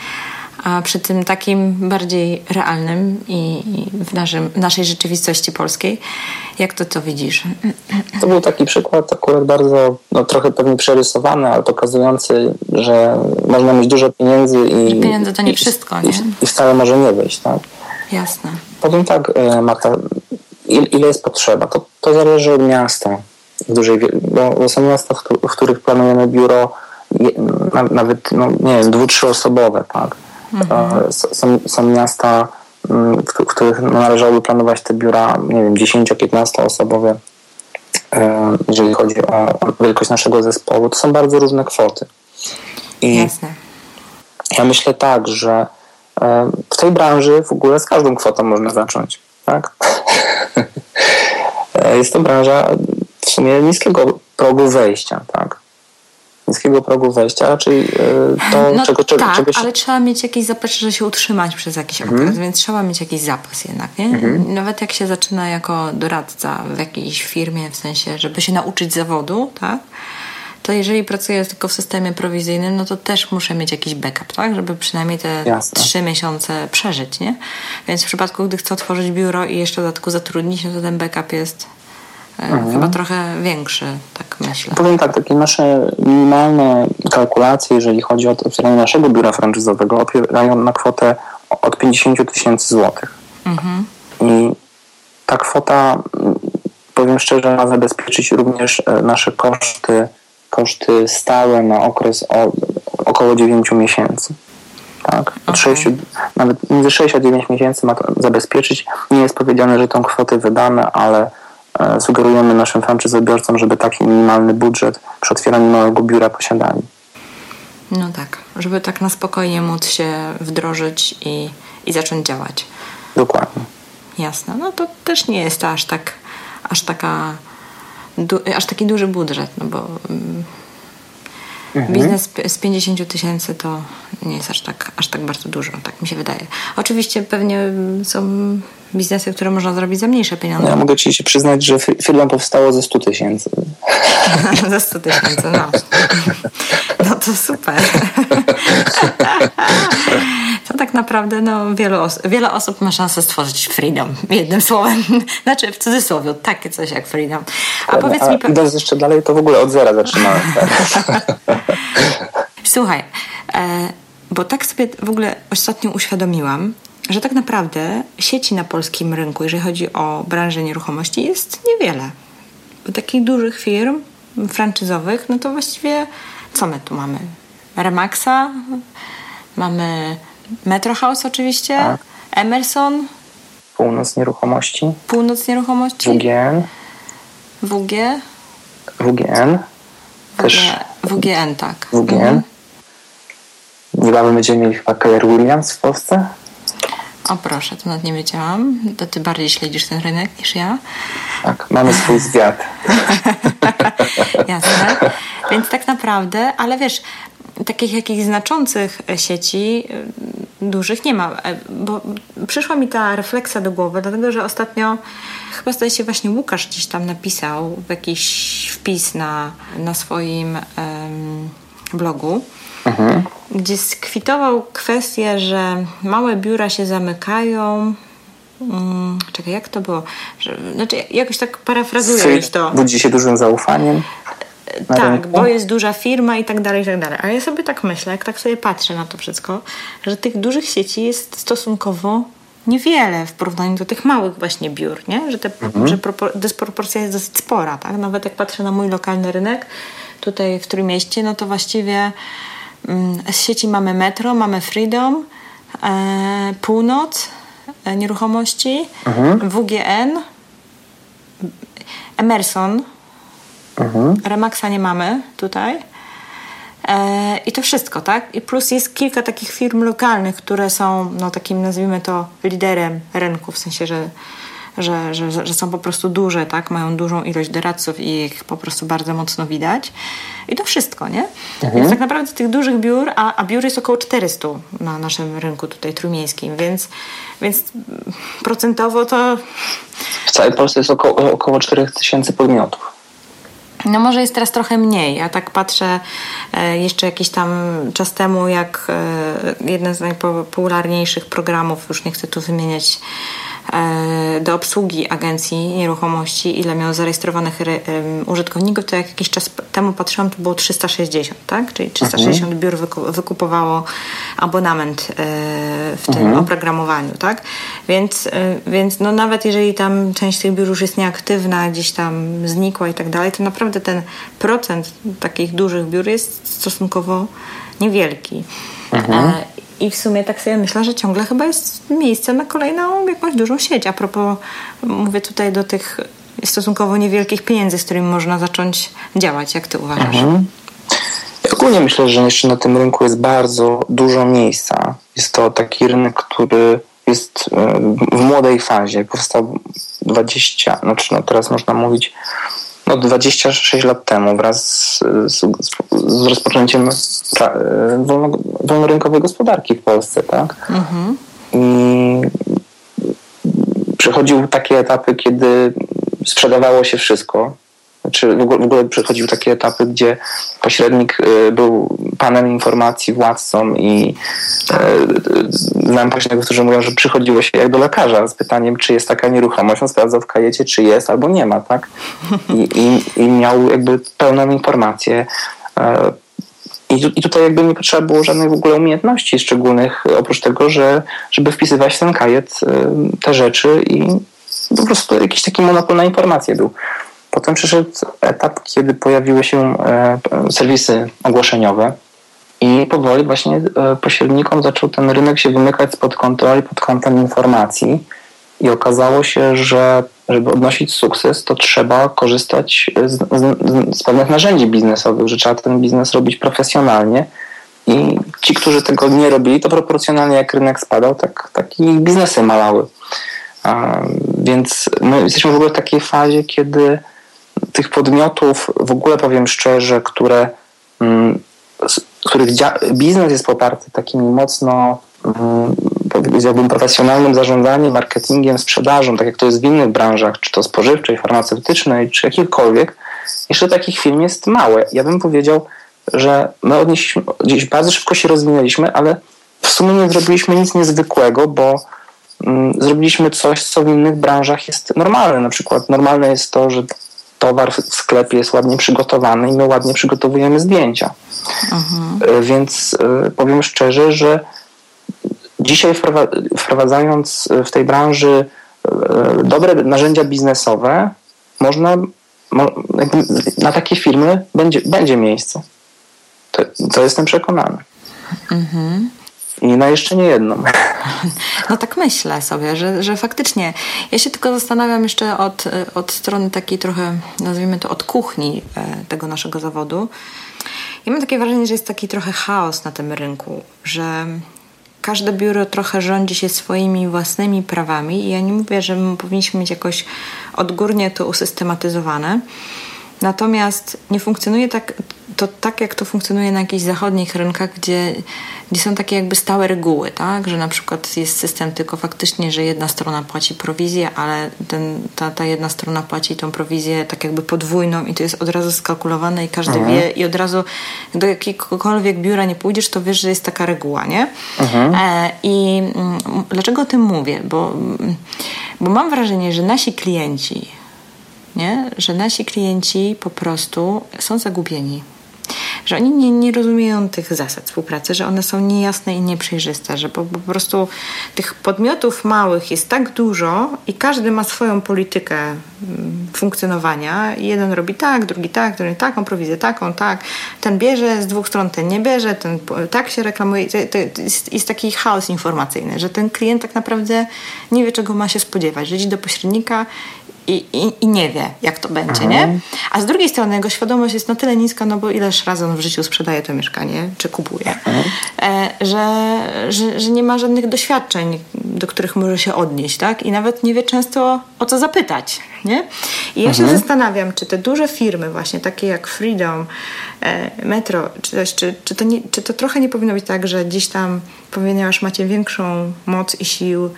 A przy tym takim bardziej realnym i w naszym, naszej rzeczywistości polskiej, jak to to widzisz? To był taki przykład akurat bardzo, no trochę pewnie przerysowany, ale pokazujący, że można mieć dużo pieniędzy i... pieniądze to nie i, wszystko, nie? I wcale może nie wyjść, tak? Jasne. Powiem tak, e, Marta, ile jest potrzeba? To, to zależy od miasta w dużej, bo są miasta, w których planujemy biuro nawet, no, nie wiem, dwu, trzyosobowe, tak? Mhm. Są, są miasta, mm, w, których należałoby planować te biura, nie wiem, 10-15 osobowe, e, jeżeli chodzi o wielkość naszego zespołu. To są bardzo różne kwoty. I Jasne. Ja myślę tak, że e, w tej branży w ogóle z każdą kwotą można zacząć. Tak? E, jest to branża w sumie niskiego progu wejścia. Tak? Niskiego progu wejścia, raczej to, no, czego, czego, tak, ale trzeba mieć jakiś zapas, żeby się utrzymać przez jakiś mhm. okres, więc trzeba mieć jakiś zapas jednak, nie? Mhm. Nawet jak się zaczyna jako doradca w jakiejś firmie, w sensie, żeby się nauczyć zawodu, tak? To jeżeli pracuję tylko w systemie prowizyjnym, no to też muszę mieć jakiś backup, tak? Żeby przynajmniej te trzy miesiące przeżyć, nie? Więc w przypadku, gdy chcę otworzyć biuro i jeszcze w dodatku zatrudnić, no to ten backup jest mhm. Chyba trochę większy, tak myślę. Powiem tak, takie nasze minimalne kalkulacje, jeżeli chodzi o otwieranie naszego biura franczyzowego, opierają na kwotę od 50 tysięcy złotych. Mhm. I ta kwota, powiem szczerze, ma zabezpieczyć również e, nasze koszty, koszty stałe na okres około 9 miesięcy. Tak? Okay. 6, nawet między 6 a 9 miesięcy ma to zabezpieczyć. Nie jest powiedziane, że tą kwotę wydamy, ale E, sugerujemy naszym franczyzobiorcom, żeby taki minimalny budżet przy otwieraniu nowego biura posiadali. No tak, żeby tak na spokojnie móc się wdrożyć i, i zacząć działać. Dokładnie. Jasne. No to też nie jest to aż tak, aż taka, du, aż taki duży budżet, no bo mm, Mhm. Biznes z 50 tysięcy to nie jest aż tak, aż tak bardzo dużo, tak mi się wydaje. Oczywiście pewnie są biznesy, które można zrobić za mniejsze pieniądze. Ja mogę Ci się przyznać, że firma powstała ze 100 tysięcy. ze 100 tysięcy, no. No to super. to tak naprawdę no, wielu os wiele osób ma szansę stworzyć freedom, jednym słowem. Znaczy w cudzysłowie, takie coś jak freedom. A powiedz a mi... Idąc jeszcze dalej, to w ogóle od zera zaczynałem. Słuchaj, e, bo tak sobie w ogóle ostatnio uświadomiłam, że tak naprawdę sieci na polskim rynku, jeżeli chodzi o branżę nieruchomości, jest niewiele. Bo takich dużych firm franczyzowych, no to właściwie co my tu mamy? Remaxa, mamy Metro House oczywiście, tak. Emerson. Północ Nieruchomości. Północ Nieruchomości. WGN. WG. WGN. Też WGN, tak. WGN. Mhm. Niebawem będziemy mieli chyba Keller Williams w Polsce. O proszę, to nawet nie wiedziałam. To ty bardziej śledzisz ten rynek niż ja. Tak, mamy swój zwiat. Jasne. Więc tak naprawdę, ale wiesz, takich jakichś znaczących sieci y, dużych nie ma. E, bo przyszła mi ta refleksja do głowy, dlatego że ostatnio chyba zdaje się właśnie Łukasz gdzieś tam napisał jakiś wpis na, na swoim blogu. Mhm. Gdzie skwitował kwestię, że małe biura się zamykają, Hmm, czekaj, jak to było? Że, znaczy, jakoś tak parafrazuję już to. Budzi się dużym zaufaniem. Tak, rynku? bo jest duża firma i tak dalej, i tak dalej. Ale ja sobie tak myślę, jak tak sobie patrzę na to wszystko, że tych dużych sieci jest stosunkowo niewiele w porównaniu do tych małych właśnie biur, nie? Że, te, mhm. że dysproporcja jest dosyć spora, tak? Nawet jak patrzę na mój lokalny rynek tutaj w Trójmieście, no to właściwie z sieci mamy Metro, mamy Freedom, e, Północ, e, nieruchomości, mhm. WGN, Emerson, Mhm. Remaxa nie mamy tutaj. E, I to wszystko, tak? I plus jest kilka takich firm lokalnych, które są, no takim nazwijmy to, liderem rynku, w sensie, że, że, że, że są po prostu duże, tak? Mają dużą ilość doradców i ich po prostu bardzo mocno widać. I to wszystko, nie? Mhm. Więc tak naprawdę tych dużych biur, a, a biur jest około 400 na naszym rynku tutaj trójmiejskim, więc, więc procentowo to... W całej Polsce jest około, około 4000 podmiotów. No może jest teraz trochę mniej. Ja tak patrzę e, jeszcze jakiś tam czas temu, jak e, jeden z najpopularniejszych programów, już nie chcę tu wymieniać do obsługi agencji nieruchomości, ile miał zarejestrowanych użytkowników, to jak jakiś czas temu patrzyłam, to było 360, tak? Czyli 360 mhm. biur wykupowało abonament e, w tym mhm. oprogramowaniu, tak? Więc, e, więc no nawet jeżeli tam część tych biur już jest nieaktywna, gdzieś tam znikła i tak dalej, to naprawdę ten procent takich dużych biur jest stosunkowo niewielki. Mhm. I w sumie tak sobie myślę, że ciągle chyba jest miejsce na kolejną jakąś dużą sieć. A propos, mówię tutaj do tych stosunkowo niewielkich pieniędzy, z którymi można zacząć działać. Jak ty uważasz? Mhm. Ogólnie myślę, że jeszcze na tym rynku jest bardzo dużo miejsca. Jest to taki rynek, który jest e, w młodej fazie. Powstał 20, znaczy no teraz można mówić no 26 lat temu wraz z, z, z rozpoczęciem wolno, wolnorynkowej gospodarki w Polsce, tak? Mhm. I przechodził takie etapy, kiedy sprzedawało się wszystko, czy w ogóle, w ogóle przechodził takie etapy, gdzie pośrednik y, był panem informacji, władcą i e, znam pośredników, którzy mówią, że przychodziło się jak do lekarza z pytaniem, czy jest taka nieruchomość. On sprawdzał w kajecie, czy jest albo nie ma, tak? I, i, i miał jakby pełną informację. E, I, tu, I tutaj jakby nie potrzeba było żadnych w ogóle umiejętności szczególnych, oprócz tego, że żeby wpisywać w ten kajet te rzeczy i po prostu jakiś taki monopol na informacje był. Potem przyszedł etap, kiedy pojawiły się e, serwisy ogłoszeniowe i powoli właśnie e, pośrednikom zaczął ten rynek się wymykać spod kontroli, pod kątem informacji i okazało się, że żeby odnosić sukces, to trzeba korzystać z, z, z pewnych narzędzi biznesowych, że trzeba ten biznes robić profesjonalnie i ci, którzy tego nie robili, to proporcjonalnie jak rynek spadał, tak, tak i biznesy malały. Więc my jesteśmy w ogóle w takiej fazie, kiedy tych podmiotów, w ogóle powiem szczerze, które, mm, których biznes jest poparty takimi mocno mm, powiedziałbym profesjonalnym zarządzaniem, marketingiem, sprzedażą, tak jak to jest w innych branżach, czy to spożywczej, farmaceutycznej, czy jakiejkolwiek, jeszcze takich firm jest małe. Ja bym powiedział, że my odnieśliśmy, gdzieś bardzo szybko się rozwinęliśmy, ale w sumie nie zrobiliśmy nic niezwykłego, bo mm, zrobiliśmy coś, co w innych branżach jest normalne. Na przykład normalne jest to, że towar w sklepie jest ładnie przygotowany i my ładnie przygotowujemy zdjęcia. Mhm. Więc e, powiem szczerze, że dzisiaj wprowadzając w tej branży e, dobre narzędzia biznesowe, można na takie firmy będzie, będzie miejsce. To, to jestem przekonany. Mhm. I na jeszcze nie jedną. No tak myślę sobie, że, że faktycznie. Ja się tylko zastanawiam jeszcze od, od strony takiej trochę, nazwijmy to, od kuchni e, tego naszego zawodu. Ja mam takie wrażenie, że jest taki trochę chaos na tym rynku, że każde biuro trochę rządzi się swoimi własnymi prawami i ja nie mówię, że my powinniśmy mieć jakoś odgórnie to usystematyzowane. Natomiast nie funkcjonuje tak, to tak, jak to funkcjonuje na jakichś zachodnich rynkach, gdzie, gdzie są takie jakby stałe reguły, tak? Że na przykład jest system tylko faktycznie, że jedna strona płaci prowizję, ale ten, ta, ta jedna strona płaci tą prowizję tak jakby podwójną i to jest od razu skalkulowane i każdy mhm. wie i od razu do jakiegokolwiek biura nie pójdziesz, to wiesz, że jest taka reguła, nie? Mhm. E, I m, mm, dlaczego o tym mówię? Bo, bo mam wrażenie, że nasi klienci nie? że nasi klienci po prostu są zagubieni. Że oni nie, nie rozumieją tych zasad współpracy, że one są niejasne i nieprzejrzyste, że po, po prostu tych podmiotów małych jest tak dużo i każdy ma swoją politykę mm, funkcjonowania. Jeden robi tak, drugi tak, drugi taką prowizję, taką, tak. Ten bierze z dwóch stron, ten nie bierze, ten tak się reklamuje. To, to jest, jest taki chaos informacyjny, że ten klient tak naprawdę nie wie, czego ma się spodziewać, że idzie do pośrednika i, i, i, nie wie, jak to będzie, mhm. nie? A z drugiej strony jego świadomość jest na tyle niska, no bo ileż razy on w życiu sprzedaje to mieszkanie, czy kupuje, mhm. e, że, że, że, nie ma żadnych doświadczeń, do których może się odnieść, tak? I nawet nie wie często o co zapytać, nie? I ja mhm. się zastanawiam, czy te duże firmy właśnie, takie jak Freedom, e, Metro, czy, coś, czy, czy, to nie, czy to trochę nie powinno być tak, że gdzieś tam, ponieważ macie większą moc i sił,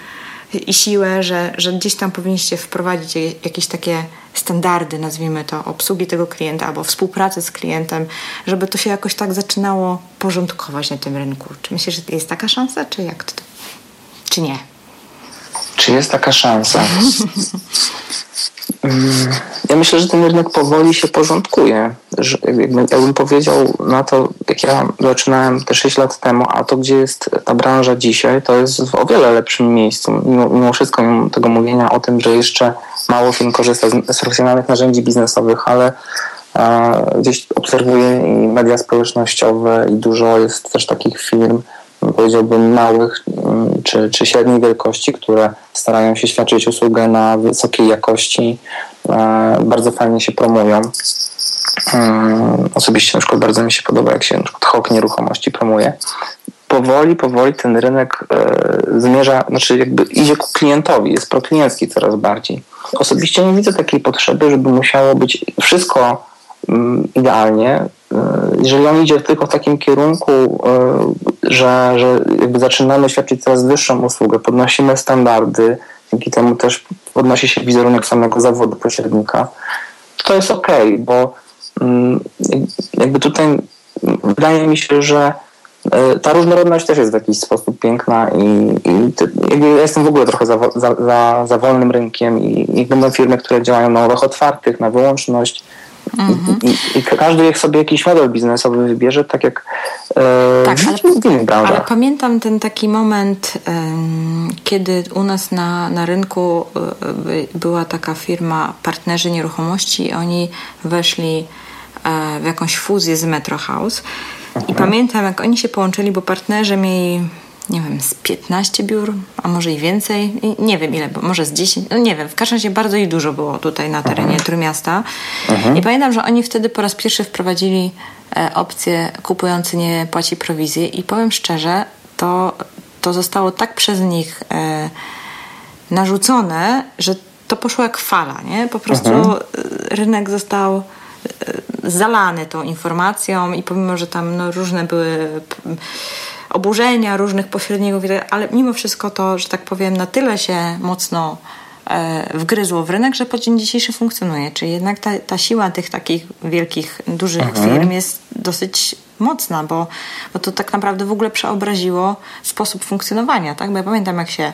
i siłę, że, że gdzieś tam powinniście wprowadzić jakieś takie standardy, nazwijmy to, obsługi tego klienta albo współpracy z klientem, żeby to się jakoś tak zaczynało porządkować na tym rynku. Czy myślisz, że jest taka szansa, czy jak to? Czy nie? Czy jest taka szansa? Ja myślę, że ten rynek powoli się porządkuje. Że jakbym, jakbym powiedział na to, jak ja zaczynałem te 6 lat temu, a to gdzie jest ta branża dzisiaj, to jest w o wiele lepszym miejscu. Mimo, mimo wszystko, mimo tego mówienia o tym, że jeszcze mało firm korzysta z, z profesjonalnych narzędzi biznesowych, ale e, gdzieś obserwuję i media społecznościowe i dużo jest też takich firm, powiedziałbym małych mm, czy, czy średniej wielkości, które starają się świadczyć usługę na wysokiej jakości, e, bardzo fajnie się promują. Mm, osobiście na przykład bardzo mi się podoba, jak się na przykład HOK nieruchomości promuje. Powoli, powoli ten rynek e, zmierza, znaczy jakby idzie ku klientowi, jest prokliencki coraz bardziej. Osobiście nie widzę takiej potrzeby, żeby musiało być wszystko mm, idealnie. E, jeżeli on idzie tylko w takim kierunku, że, że jakby zaczynamy świadczyć coraz wyższą usługę, podnosimy standardy, dzięki temu też podnosi się wizerunek samego zawodu pośrednika, to jest ok, bo mm, jakby tutaj wydaje mi się, że e, ta różnorodność też jest w jakiś sposób piękna i, i ja jestem w ogóle trochę za, za, za, za wolnym rynkiem i niech będą firmy, które działają na umowach otwartych, na wyłączność, Mhm. I, I, każdy jak sobie jakiś model biznesowy wybierze, tak jak e, tak, ale, w innych branżach. Ale pamiętam ten taki moment, kiedy u nas na, na rynku e, była taka firma Partnerzy Nieruchomości i oni weszli e, w jakąś fuzję z Metro House. Mhm. I pamiętam, jak oni się połączyli, bo partnerzy mieli nie wiem, z 15 biur, a może i więcej. nie wiem ile, bo może z 10, no nie wiem. W każdym razie bardzo ich dużo było tutaj na terenie mhm. Trójmiasta. Mhm. I pamiętam, że oni wtedy po raz pierwszy wprowadzili e, opcję kupujący nie płaci prowizję i powiem szczerze, to, to zostało tak przez nich e, narzucone, że to poszło jak fala, nie? Po prostu mhm. rynek został e, zalany tą informacją i pomimo, że tam no, różne były oburzenia różnych pośredników, ale mimo wszystko to, że tak powiem, na tyle się mocno e, wgryzło w rynek, że po dzień dzisiejszy funkcjonuje. Czyli jednak ta, ta siła tych takich wielkich, dużych mhm. firm jest dosyć mocna, bo, bo to tak naprawdę w ogóle przeobraziło sposób funkcjonowania. Tak? Bo ja pamiętam, jak się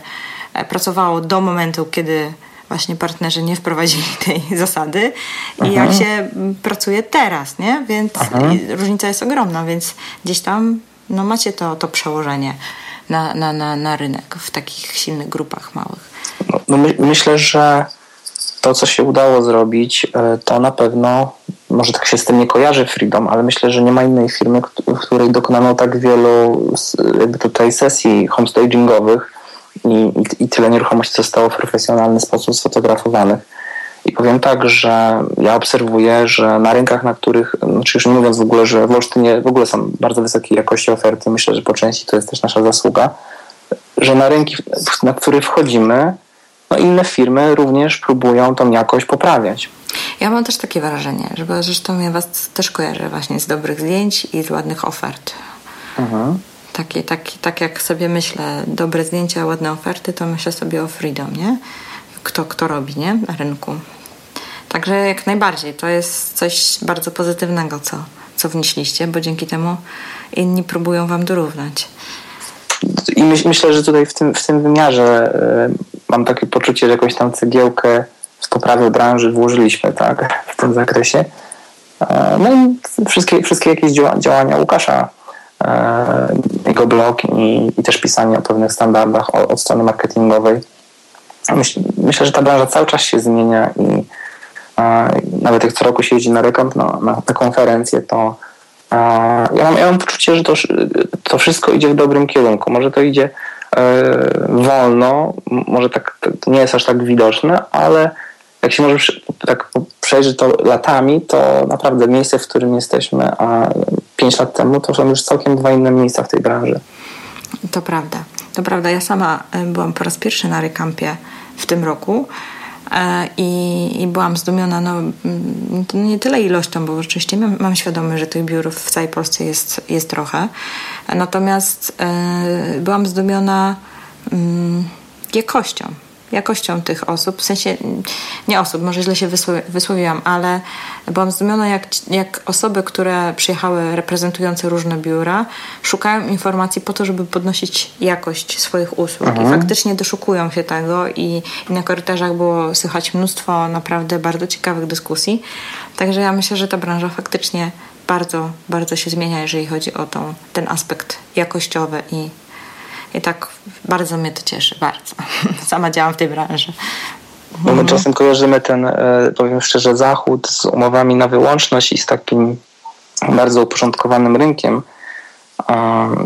e, pracowało do momentu, kiedy właśnie partnerzy nie wprowadzili tej zasady i jak się pracuje teraz, nie? Więc mhm. różnica jest ogromna, więc gdzieś tam no macie to, to przełożenie na, na, na, na rynek w takich silnych grupach małych? No, no my, myślę, że to, co się udało zrobić, e, to na pewno może tak się z tym nie kojarzy Freedom, ale myślę, że nie ma innej firmy, w której dokonano tak wielu jakby tutaj sesji homestagingowych i, i, i tyle nieruchomości zostało w profesjonalny sposób sfotografowanych. I powiem tak, że ja obserwuję, że na rynkach, na których, znaczy już nie mówiąc w ogóle, że w Olsztynie w ogóle są bardzo wysokiej jakości oferty, myślę, że po części to jest też nasza zasługa, że na rynki, na które wchodzimy, no inne firmy również próbują tą jakość poprawiać. Ja mam też takie wrażenie, że zresztą ja Was też kojarzę właśnie z dobrych zdjęć i z ładnych ofert. Mhm. Takie, takie, tak jak sobie myślę, dobre zdjęcia, ładne oferty, to myślę sobie o Freedom, nie? Kto, kto robi, nie? Na rynku. Także jak najbardziej. To jest coś bardzo pozytywnego, co, co wnieśliście, bo dzięki temu inni próbują Wam dorównać. I myśl, myślę, że tutaj w tym, w tym wymiarze y, mam takie poczucie, że jakąś tam cegiełkę w poprawę branży włożyliśmy tak, w tym zakresie. E, no i wszystkie, wszystkie jakieś działania Łukasza, e, jego blog i, i też pisanie o pewnych standardach od strony marketingowej. Myśl, myślę, że ta branża cały czas się zmienia i nawet jak co roku się jeździ na rekont, no, na, na konferencję, to ja mam, ja mam poczucie, że to, to wszystko idzie w dobrym kierunku. Może to idzie e, wolno, może tak, nie jest aż tak widoczne, ale jak się może tak przejrzeć to latami, to naprawdę miejsce, w którym jesteśmy, a 5 lat temu, to są już całkiem dwa inne miejsca w tej branży. To prawda. To prawda. Ja sama e, byłam po raz pierwszy na Rekampie w tym roku. E, I, I, byłam zdumiona, no, mm, nie tyle ilością, bo oczywiście mam, mam świadomość, że tych biur w całej Polsce jest, jest trochę. Natomiast e, byłam zdumiona mm, jakością jakością tych osób, w sensie nie osób, może źle się wysłowiłam, ale byłam zdumiona, jak, jak osoby, które przyjechały reprezentujące różne biura, szukają informacji po to, żeby podnosić jakość swoich usług mhm. i faktycznie doszukują się tego i, i na korytarzach było słychać mnóstwo naprawdę bardzo ciekawych dyskusji. Także ja myślę, że ta branża faktycznie bardzo, bardzo się zmienia, jeżeli chodzi o tą, ten aspekt jakościowy i i tak bardzo mnie to cieszy, bardzo. Sama działam w tej branży. Bo my czasem kojarzymy ten, e, powiem szczerze, zachód z umowami na wyłączność i z takim bardzo uporządkowanym rynkiem.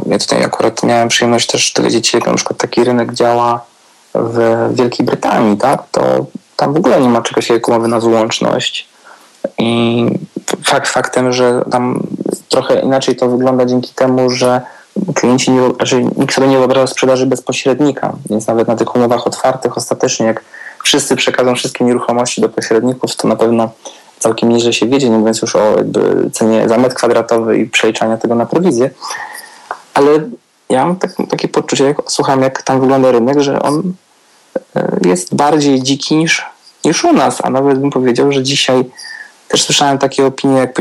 Ja tutaj akurat miałem przyjemność też dowiedzieć się, jak na przykład taki rynek działa w Wielkiej Brytanii, tak? To tam w ogóle nie ma czegoś jak umowy na wyłączność. I fakt faktem, że tam trochę inaczej to wygląda dzięki temu, że klienci nie, znaczy nikt sobie nie wyobraża sprzedaży bez pośrednika, więc nawet na tych umowach otwartych ostatecznie jak wszyscy przekażą wszystkie nieruchomości do pośredników, to na pewno całkiem nieźle się wiedzie, nie mówiąc już o cenie za metr kwadratowy i przeliczania tego na prowizję. Ale ja mam tak, takie poczucie, jak słucham, jak tam wygląda rynek, że on e, jest bardziej dziki niż, niż u nas, a nawet bym powiedział, że dzisiaj też słyszałem takie opinie, jak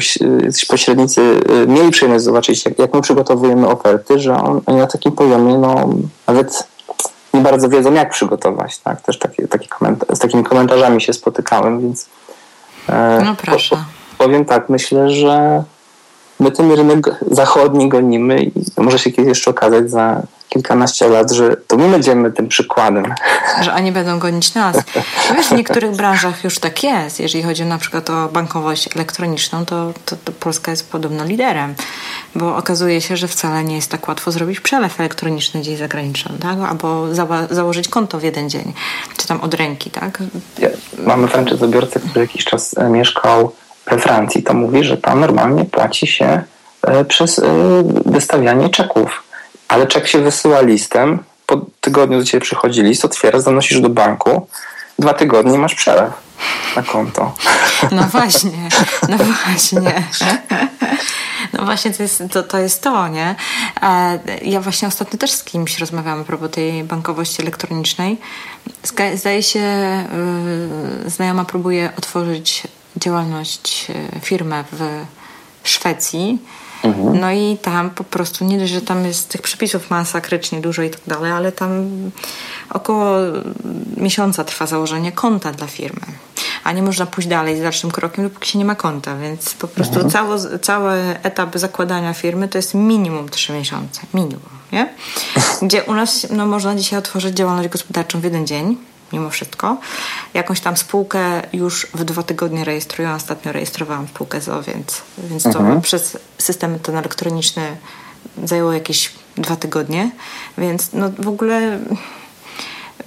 pośrednicy y, mieli przyjemność zobaczyć, jak, jak my przygotowujemy oferty, że on, oni na takim poziomie no, nawet nie bardzo wiedzą, jak przygotować. Tak? Też takie, takie z takimi komentarzami się spotykałem, więc e, no proszę. powiem tak, myślę, że my ten rynek zachodni gonimy i może się kiedyś jeszcze okazać za kilkanaście lat, że to my będziemy tym przykładem. Że oni będą gonić nas. No wiesz, w niektórych branżach już tak jest. Jeżeli chodzi na przykład o bankowość elektroniczną, to, to, to, Polska jest podobno liderem, bo okazuje się, że wcale nie jest tak łatwo zrobić przelew elektroniczny gdzieś za granicą, tak? albo za założyć konto w jeden dzień, czy tam od ręki. Tak? Ja, mamy franczyzobiorcę, który jakiś czas e, mieszkał we Francji, to mówi, że tam normalnie płaci się e, przez e, wystawianie czeków ale czek się wysyła listem, po tygodniu do ciebie przychodzi list, otwierasz, zanosisz do banku, dwa tygodnie masz przelew na konto. No właśnie, no właśnie. No właśnie to jest to, to, jest to nie? Ja właśnie ostatnio też z kimś rozmawiałam a propos tej bankowości elektronicznej. Zdaje się, yy, znajoma próbuje otworzyć działalność, yy, firmę w Szwecji Mhm. No i tam po prostu nie dość, że tam jest tych przepisów masakrycznie dużo i tak dalej, ale tam około miesiąca trwa założenie konta dla firmy. A nie można pójść dalej z dalszym krokiem, dopóki się nie ma konta, więc po prostu mhm. cały, cały etap zakładania firmy to jest minimum 3 miesiące. Minimum, nie? Gdzie u nas no, można dzisiaj otworzyć działalność gospodarczą w jeden dzień mimo wszystko. Jakąś tam spółkę już w dwa tygodnie rejestruję. Ostatnio rejestrowałam spółkę ZO, więc, więc to mhm. przez system ten elektroniczny zajęło jakieś dwa tygodnie, więc no w ogóle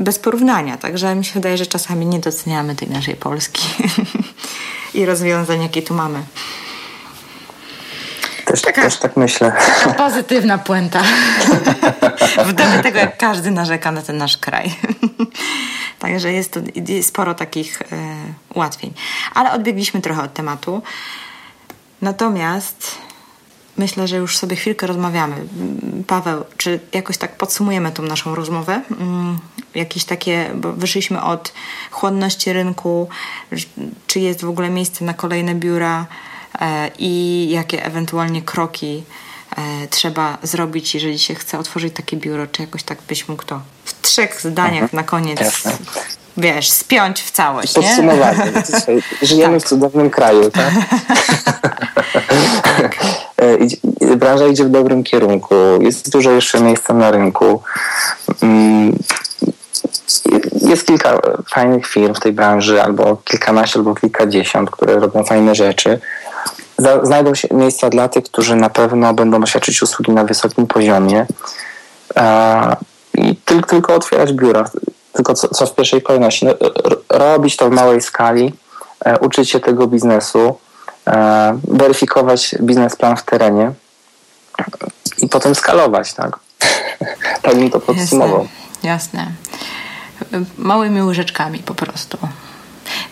bez porównania. Także mi się wydaje, że czasami nie doceniamy tej naszej Polski i rozwiązań, jakie tu mamy. Też, taka, też tak myślę. Taka pozytywna puenta. w dobie tego, jak każdy narzeka na ten nasz kraj. Także jest tu sporo takich e, ułatwień. Ale odbiegliśmy trochę od tematu. Natomiast myślę, że już sobie chwilkę rozmawiamy. Paweł, czy jakoś tak podsumujemy tą naszą rozmowę? Mm, jakieś takie, bo wyszliśmy od chłonności rynku, czy jest w ogóle miejsce na kolejne biura e, i jakie ewentualnie kroki trzeba zrobić, jeżeli się chce otworzyć takie biuro, czy jakoś tak byś mógł to w trzech zdaniach mhm. na koniec Jasne wiesz, spiąć w całość. Podsumowanie. Żyjemy tak. w cudownym kraju, tak? E, branża idzie w dobrym kierunku. Jest dużo jeszcze miejsca na rynku. Mm, jest kilka fajnych firm w tej branży, albo kilkanaście, albo kilkadziesiąt, które robią fajne rzeczy. Znajdą się miejsca dla tych, którzy na pewno będą świadczyć usługi na wysokim poziomie. I tylko, tylko otwierać biura. Tylko co, co w pierwszej kolejności? No, robić to w małej skali, e, uczyć się tego biznesu, e, weryfikować biznesplan w terenie i potem skalować, tak? tak bym to podsumował. Jasne. jasne. Małymi łyżeczkami po prostu.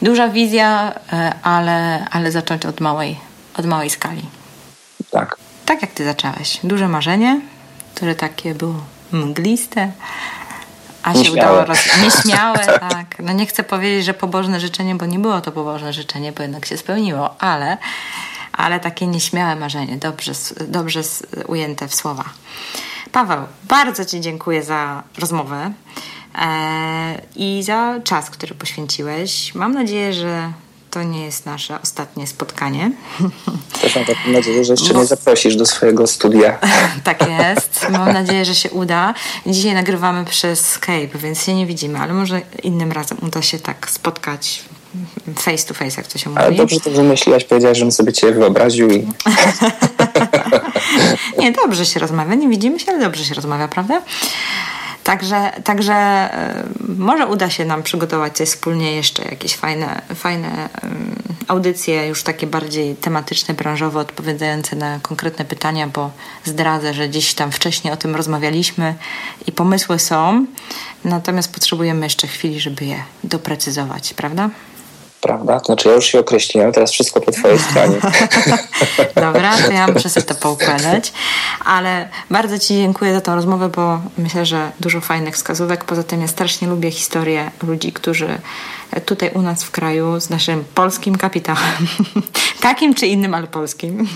Duża wizja, e, ale, ale zacząć od małej, od małej skali. Tak. Tak jak ty zacząłeś. Duże marzenie, które takie było mgliste, a się udało roz... Nieśmiałe, tak. No nie chcę powiedzieć, że pobożne życzenie, bo nie było to pobożne życzenie, bo jednak się spełniło, ale, ale takie nieśmiałe marzenie, dobrze, dobrze ujęte w słowa. Paweł, bardzo Ci dziękuję za rozmowę e, i za czas, który poświęciłeś. Mam nadzieję, że to nie jest nasze ostatnie spotkanie. Też mam taką nadzieję, że jeszcze Bo... mnie zaprosisz do swojego studia. tak jest. Mam nadzieję, że się uda. Dzisiaj nagrywamy przez Skype, więc się nie widzimy, ale może innym razem uda się tak spotkać face to face, jak to się mówi. Ale dobrze to wymyśliłaś, powiedziałaś, żebym sobie cię wyobraził i... nie, dobrze się rozmawia. Nie widzimy się, ale dobrze się rozmawia, prawda? Także, także e, może uda się nam przygotować coś wspólnie jeszcze, jakieś fajne, fajne audycje, już takie bardziej tematyczne, branżowe, odpowiadające na konkretne pytania, bo zdradzę, że gdzieś tam wcześniej o tym rozmawialiśmy i pomysły są, natomiast potrzebujemy jeszcze chwili, żeby je doprecyzować, prawda? Prawda? Znaczy ja już się określiłem, teraz wszystko po twojej stronie. Dobra, to ja muszę sobie to poukładać, ale bardzo ci dziękuję za tą rozmowę, bo myślę, że dużo fajnych wskazówek. Poza tym ja strasznie lubię historię ludzi, którzy tutaj u nas w kraju z naszym polskim kapitałem, takim czy innym, ale polskim,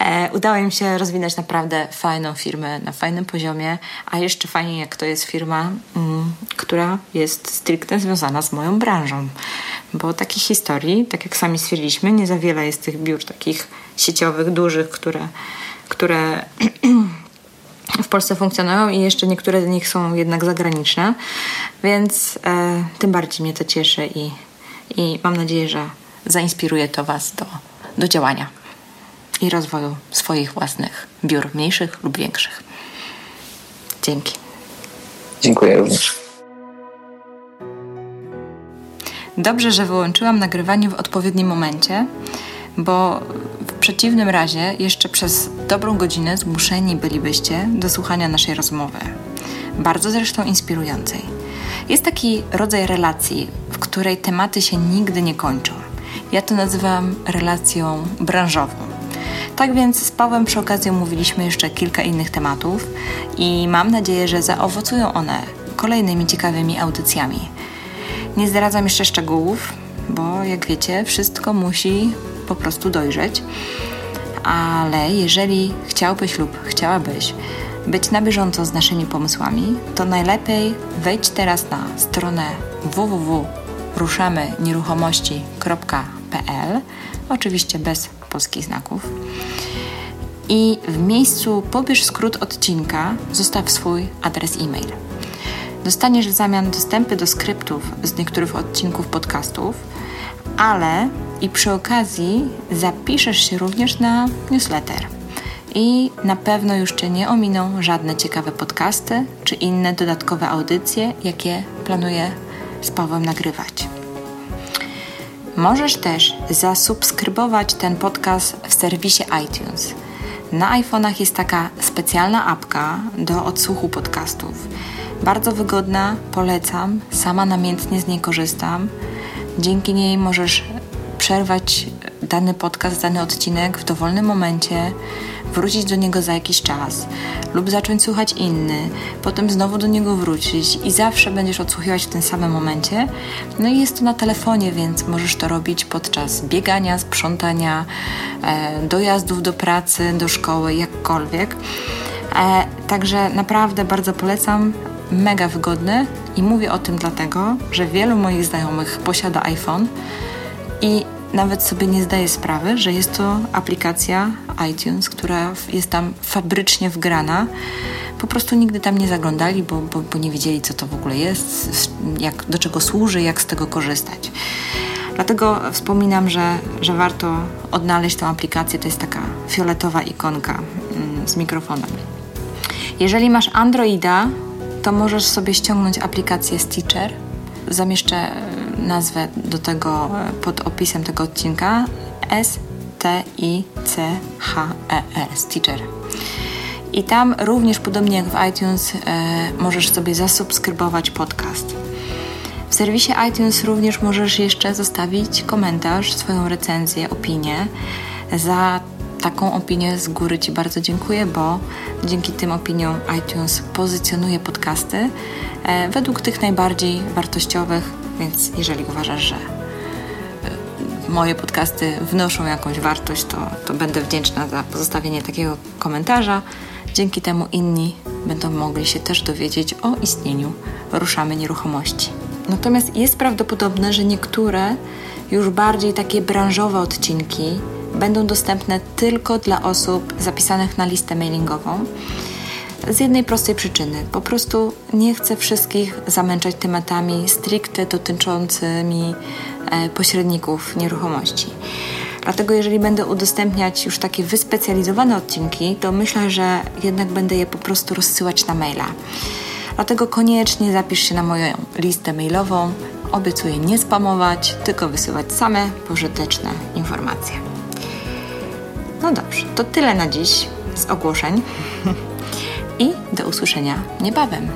e, udało im się rozwinąć naprawdę fajną firmę na fajnym poziomie, a jeszcze fajniej jak to jest firma, mm, która jest stricte związana z moją branżą. Bo takich historii, tak jak sami stwierdziliśmy, nie za wiele jest tych biur takich sieciowych, dużych, które, które w Polsce funkcjonują i jeszcze niektóre z nich są jednak zagraniczne, więc e, tym bardziej mnie to cieszy i, i mam nadzieję, że zainspiruje to Was do, do działania i rozwoju swoich własnych biur, mniejszych lub większych. Dzięki. Dziękuję również. Dobrze, że wyłączyłam nagrywanie w odpowiednim momencie, bo w przeciwnym razie jeszcze przez dobrą godzinę zmuszeni bylibyście do słuchania naszej rozmowy. Bardzo zresztą inspirującej. Jest taki rodzaj relacji, w której tematy się nigdy nie kończą. Ja to nazywam relacją branżową. Tak więc z Pawłem przy okazji omówiliśmy jeszcze kilka innych tematów i mam nadzieję, że zaowocują one kolejnymi ciekawymi audycjami. Nie zdradzam jeszcze szczegółów, bo jak wiecie, wszystko musi po prostu dojrzeć. Ale jeżeli chciałbyś lub chciałabyś być na bieżąco z naszymi pomysłami, to najlepiej wejdź teraz na stronę www.ruszamynieruchomości.pl oczywiście bez polskich znaków. I w miejscu pobierz skrót odcinka, zostaw swój adres e-mail. Dostaniesz w zamian dostępy do skryptów z niektórych odcinków podcastów, ale i przy okazji zapiszesz się również na newsletter. I na pewno już Cię nie ominą żadne ciekawe podcasty czy inne dodatkowe audycje, jakie planuję z Pawłem nagrywać. Możesz też zasubskrybować ten podcast w serwisie iTunes. Na iPhone'ach jest taka specjalna apka do odsłuchu podcastów. Bardzo wygodna, polecam, sama namiętnie z niej korzystam. Dzięki niej możesz przerwać dany podcast, dany odcinek w dowolnym momencie, wrócić do niego za jakiś czas lub zacząć słuchać inny, potem znowu do niego wrócić i zawsze będziesz odsłuchiwać w tym samym momencie. No i jest to na telefonie, więc możesz to robić podczas biegania, sprzątania, e, dojazdów do pracy, do szkoły, jakkolwiek. E, także naprawdę bardzo polecam. Mega wygodny i mówię o tym dlatego, że wielu moich znajomych posiada iPhone i nawet sobie nie zdaję sprawy, że jest to aplikacja iTunes, która jest tam fabrycznie wgrana. Po prostu nigdy tam nie zaglądali, bo, bo, bo nie wiedzieli, co to w ogóle jest, jak, do czego służy, jak z tego korzystać. Dlatego wspominam, że, że warto odnaleźć tę aplikację. To jest taka fioletowa ikonka mm, z mikrofonem. Jeżeli masz Androida, to możesz sobie ściągnąć aplikację Stitcher. Zamieszczę nazwę do tego e, pod opisem tego odcinka S T I C H E Stitcher. I tam również podobnie jak w iTunes e, możesz sobie zasubskrybować podcast. W serwisie iTunes również możesz jeszcze zostawić komentarz, swoją recenzję, opinię. Za taką opinię z góry Ci bardzo dziękuję, bo dzięki tym opiniom iTunes pozycjonuje podcasty e, według tych najbardziej wartościowych, więc jeżeli uważasz, że e, moje podcasty wnoszą jakąś wartość, to, to będę wdzięczna za pozostawienie takiego komentarza. Dzięki temu inni będą mogli się też dowiedzieć o istnieniu Ruszamy Nieruchomości. Natomiast jest prawdopodobne, że niektóre już bardziej takie branżowe odcinki będą dostępne tylko dla osób zapisanych na listę mailingową. Z jednej prostej przyczyny. Po prostu nie chcę wszystkich zamęczać tematami stricte dotyczącymi e, pośredników nieruchomości. Dlatego, jeżeli będę udostępniać już takie wyspecjalizowane odcinki, to myślę, że jednak będę je po prostu rozsyłać na maila. Dlatego koniecznie zapisz się na moją listę mailową. Obiecuję nie spamować, tylko wysyłać same pożyteczne informacje. No dobrze, to tyle na dziś z ogłoszeń i do usłyszenia niebawem.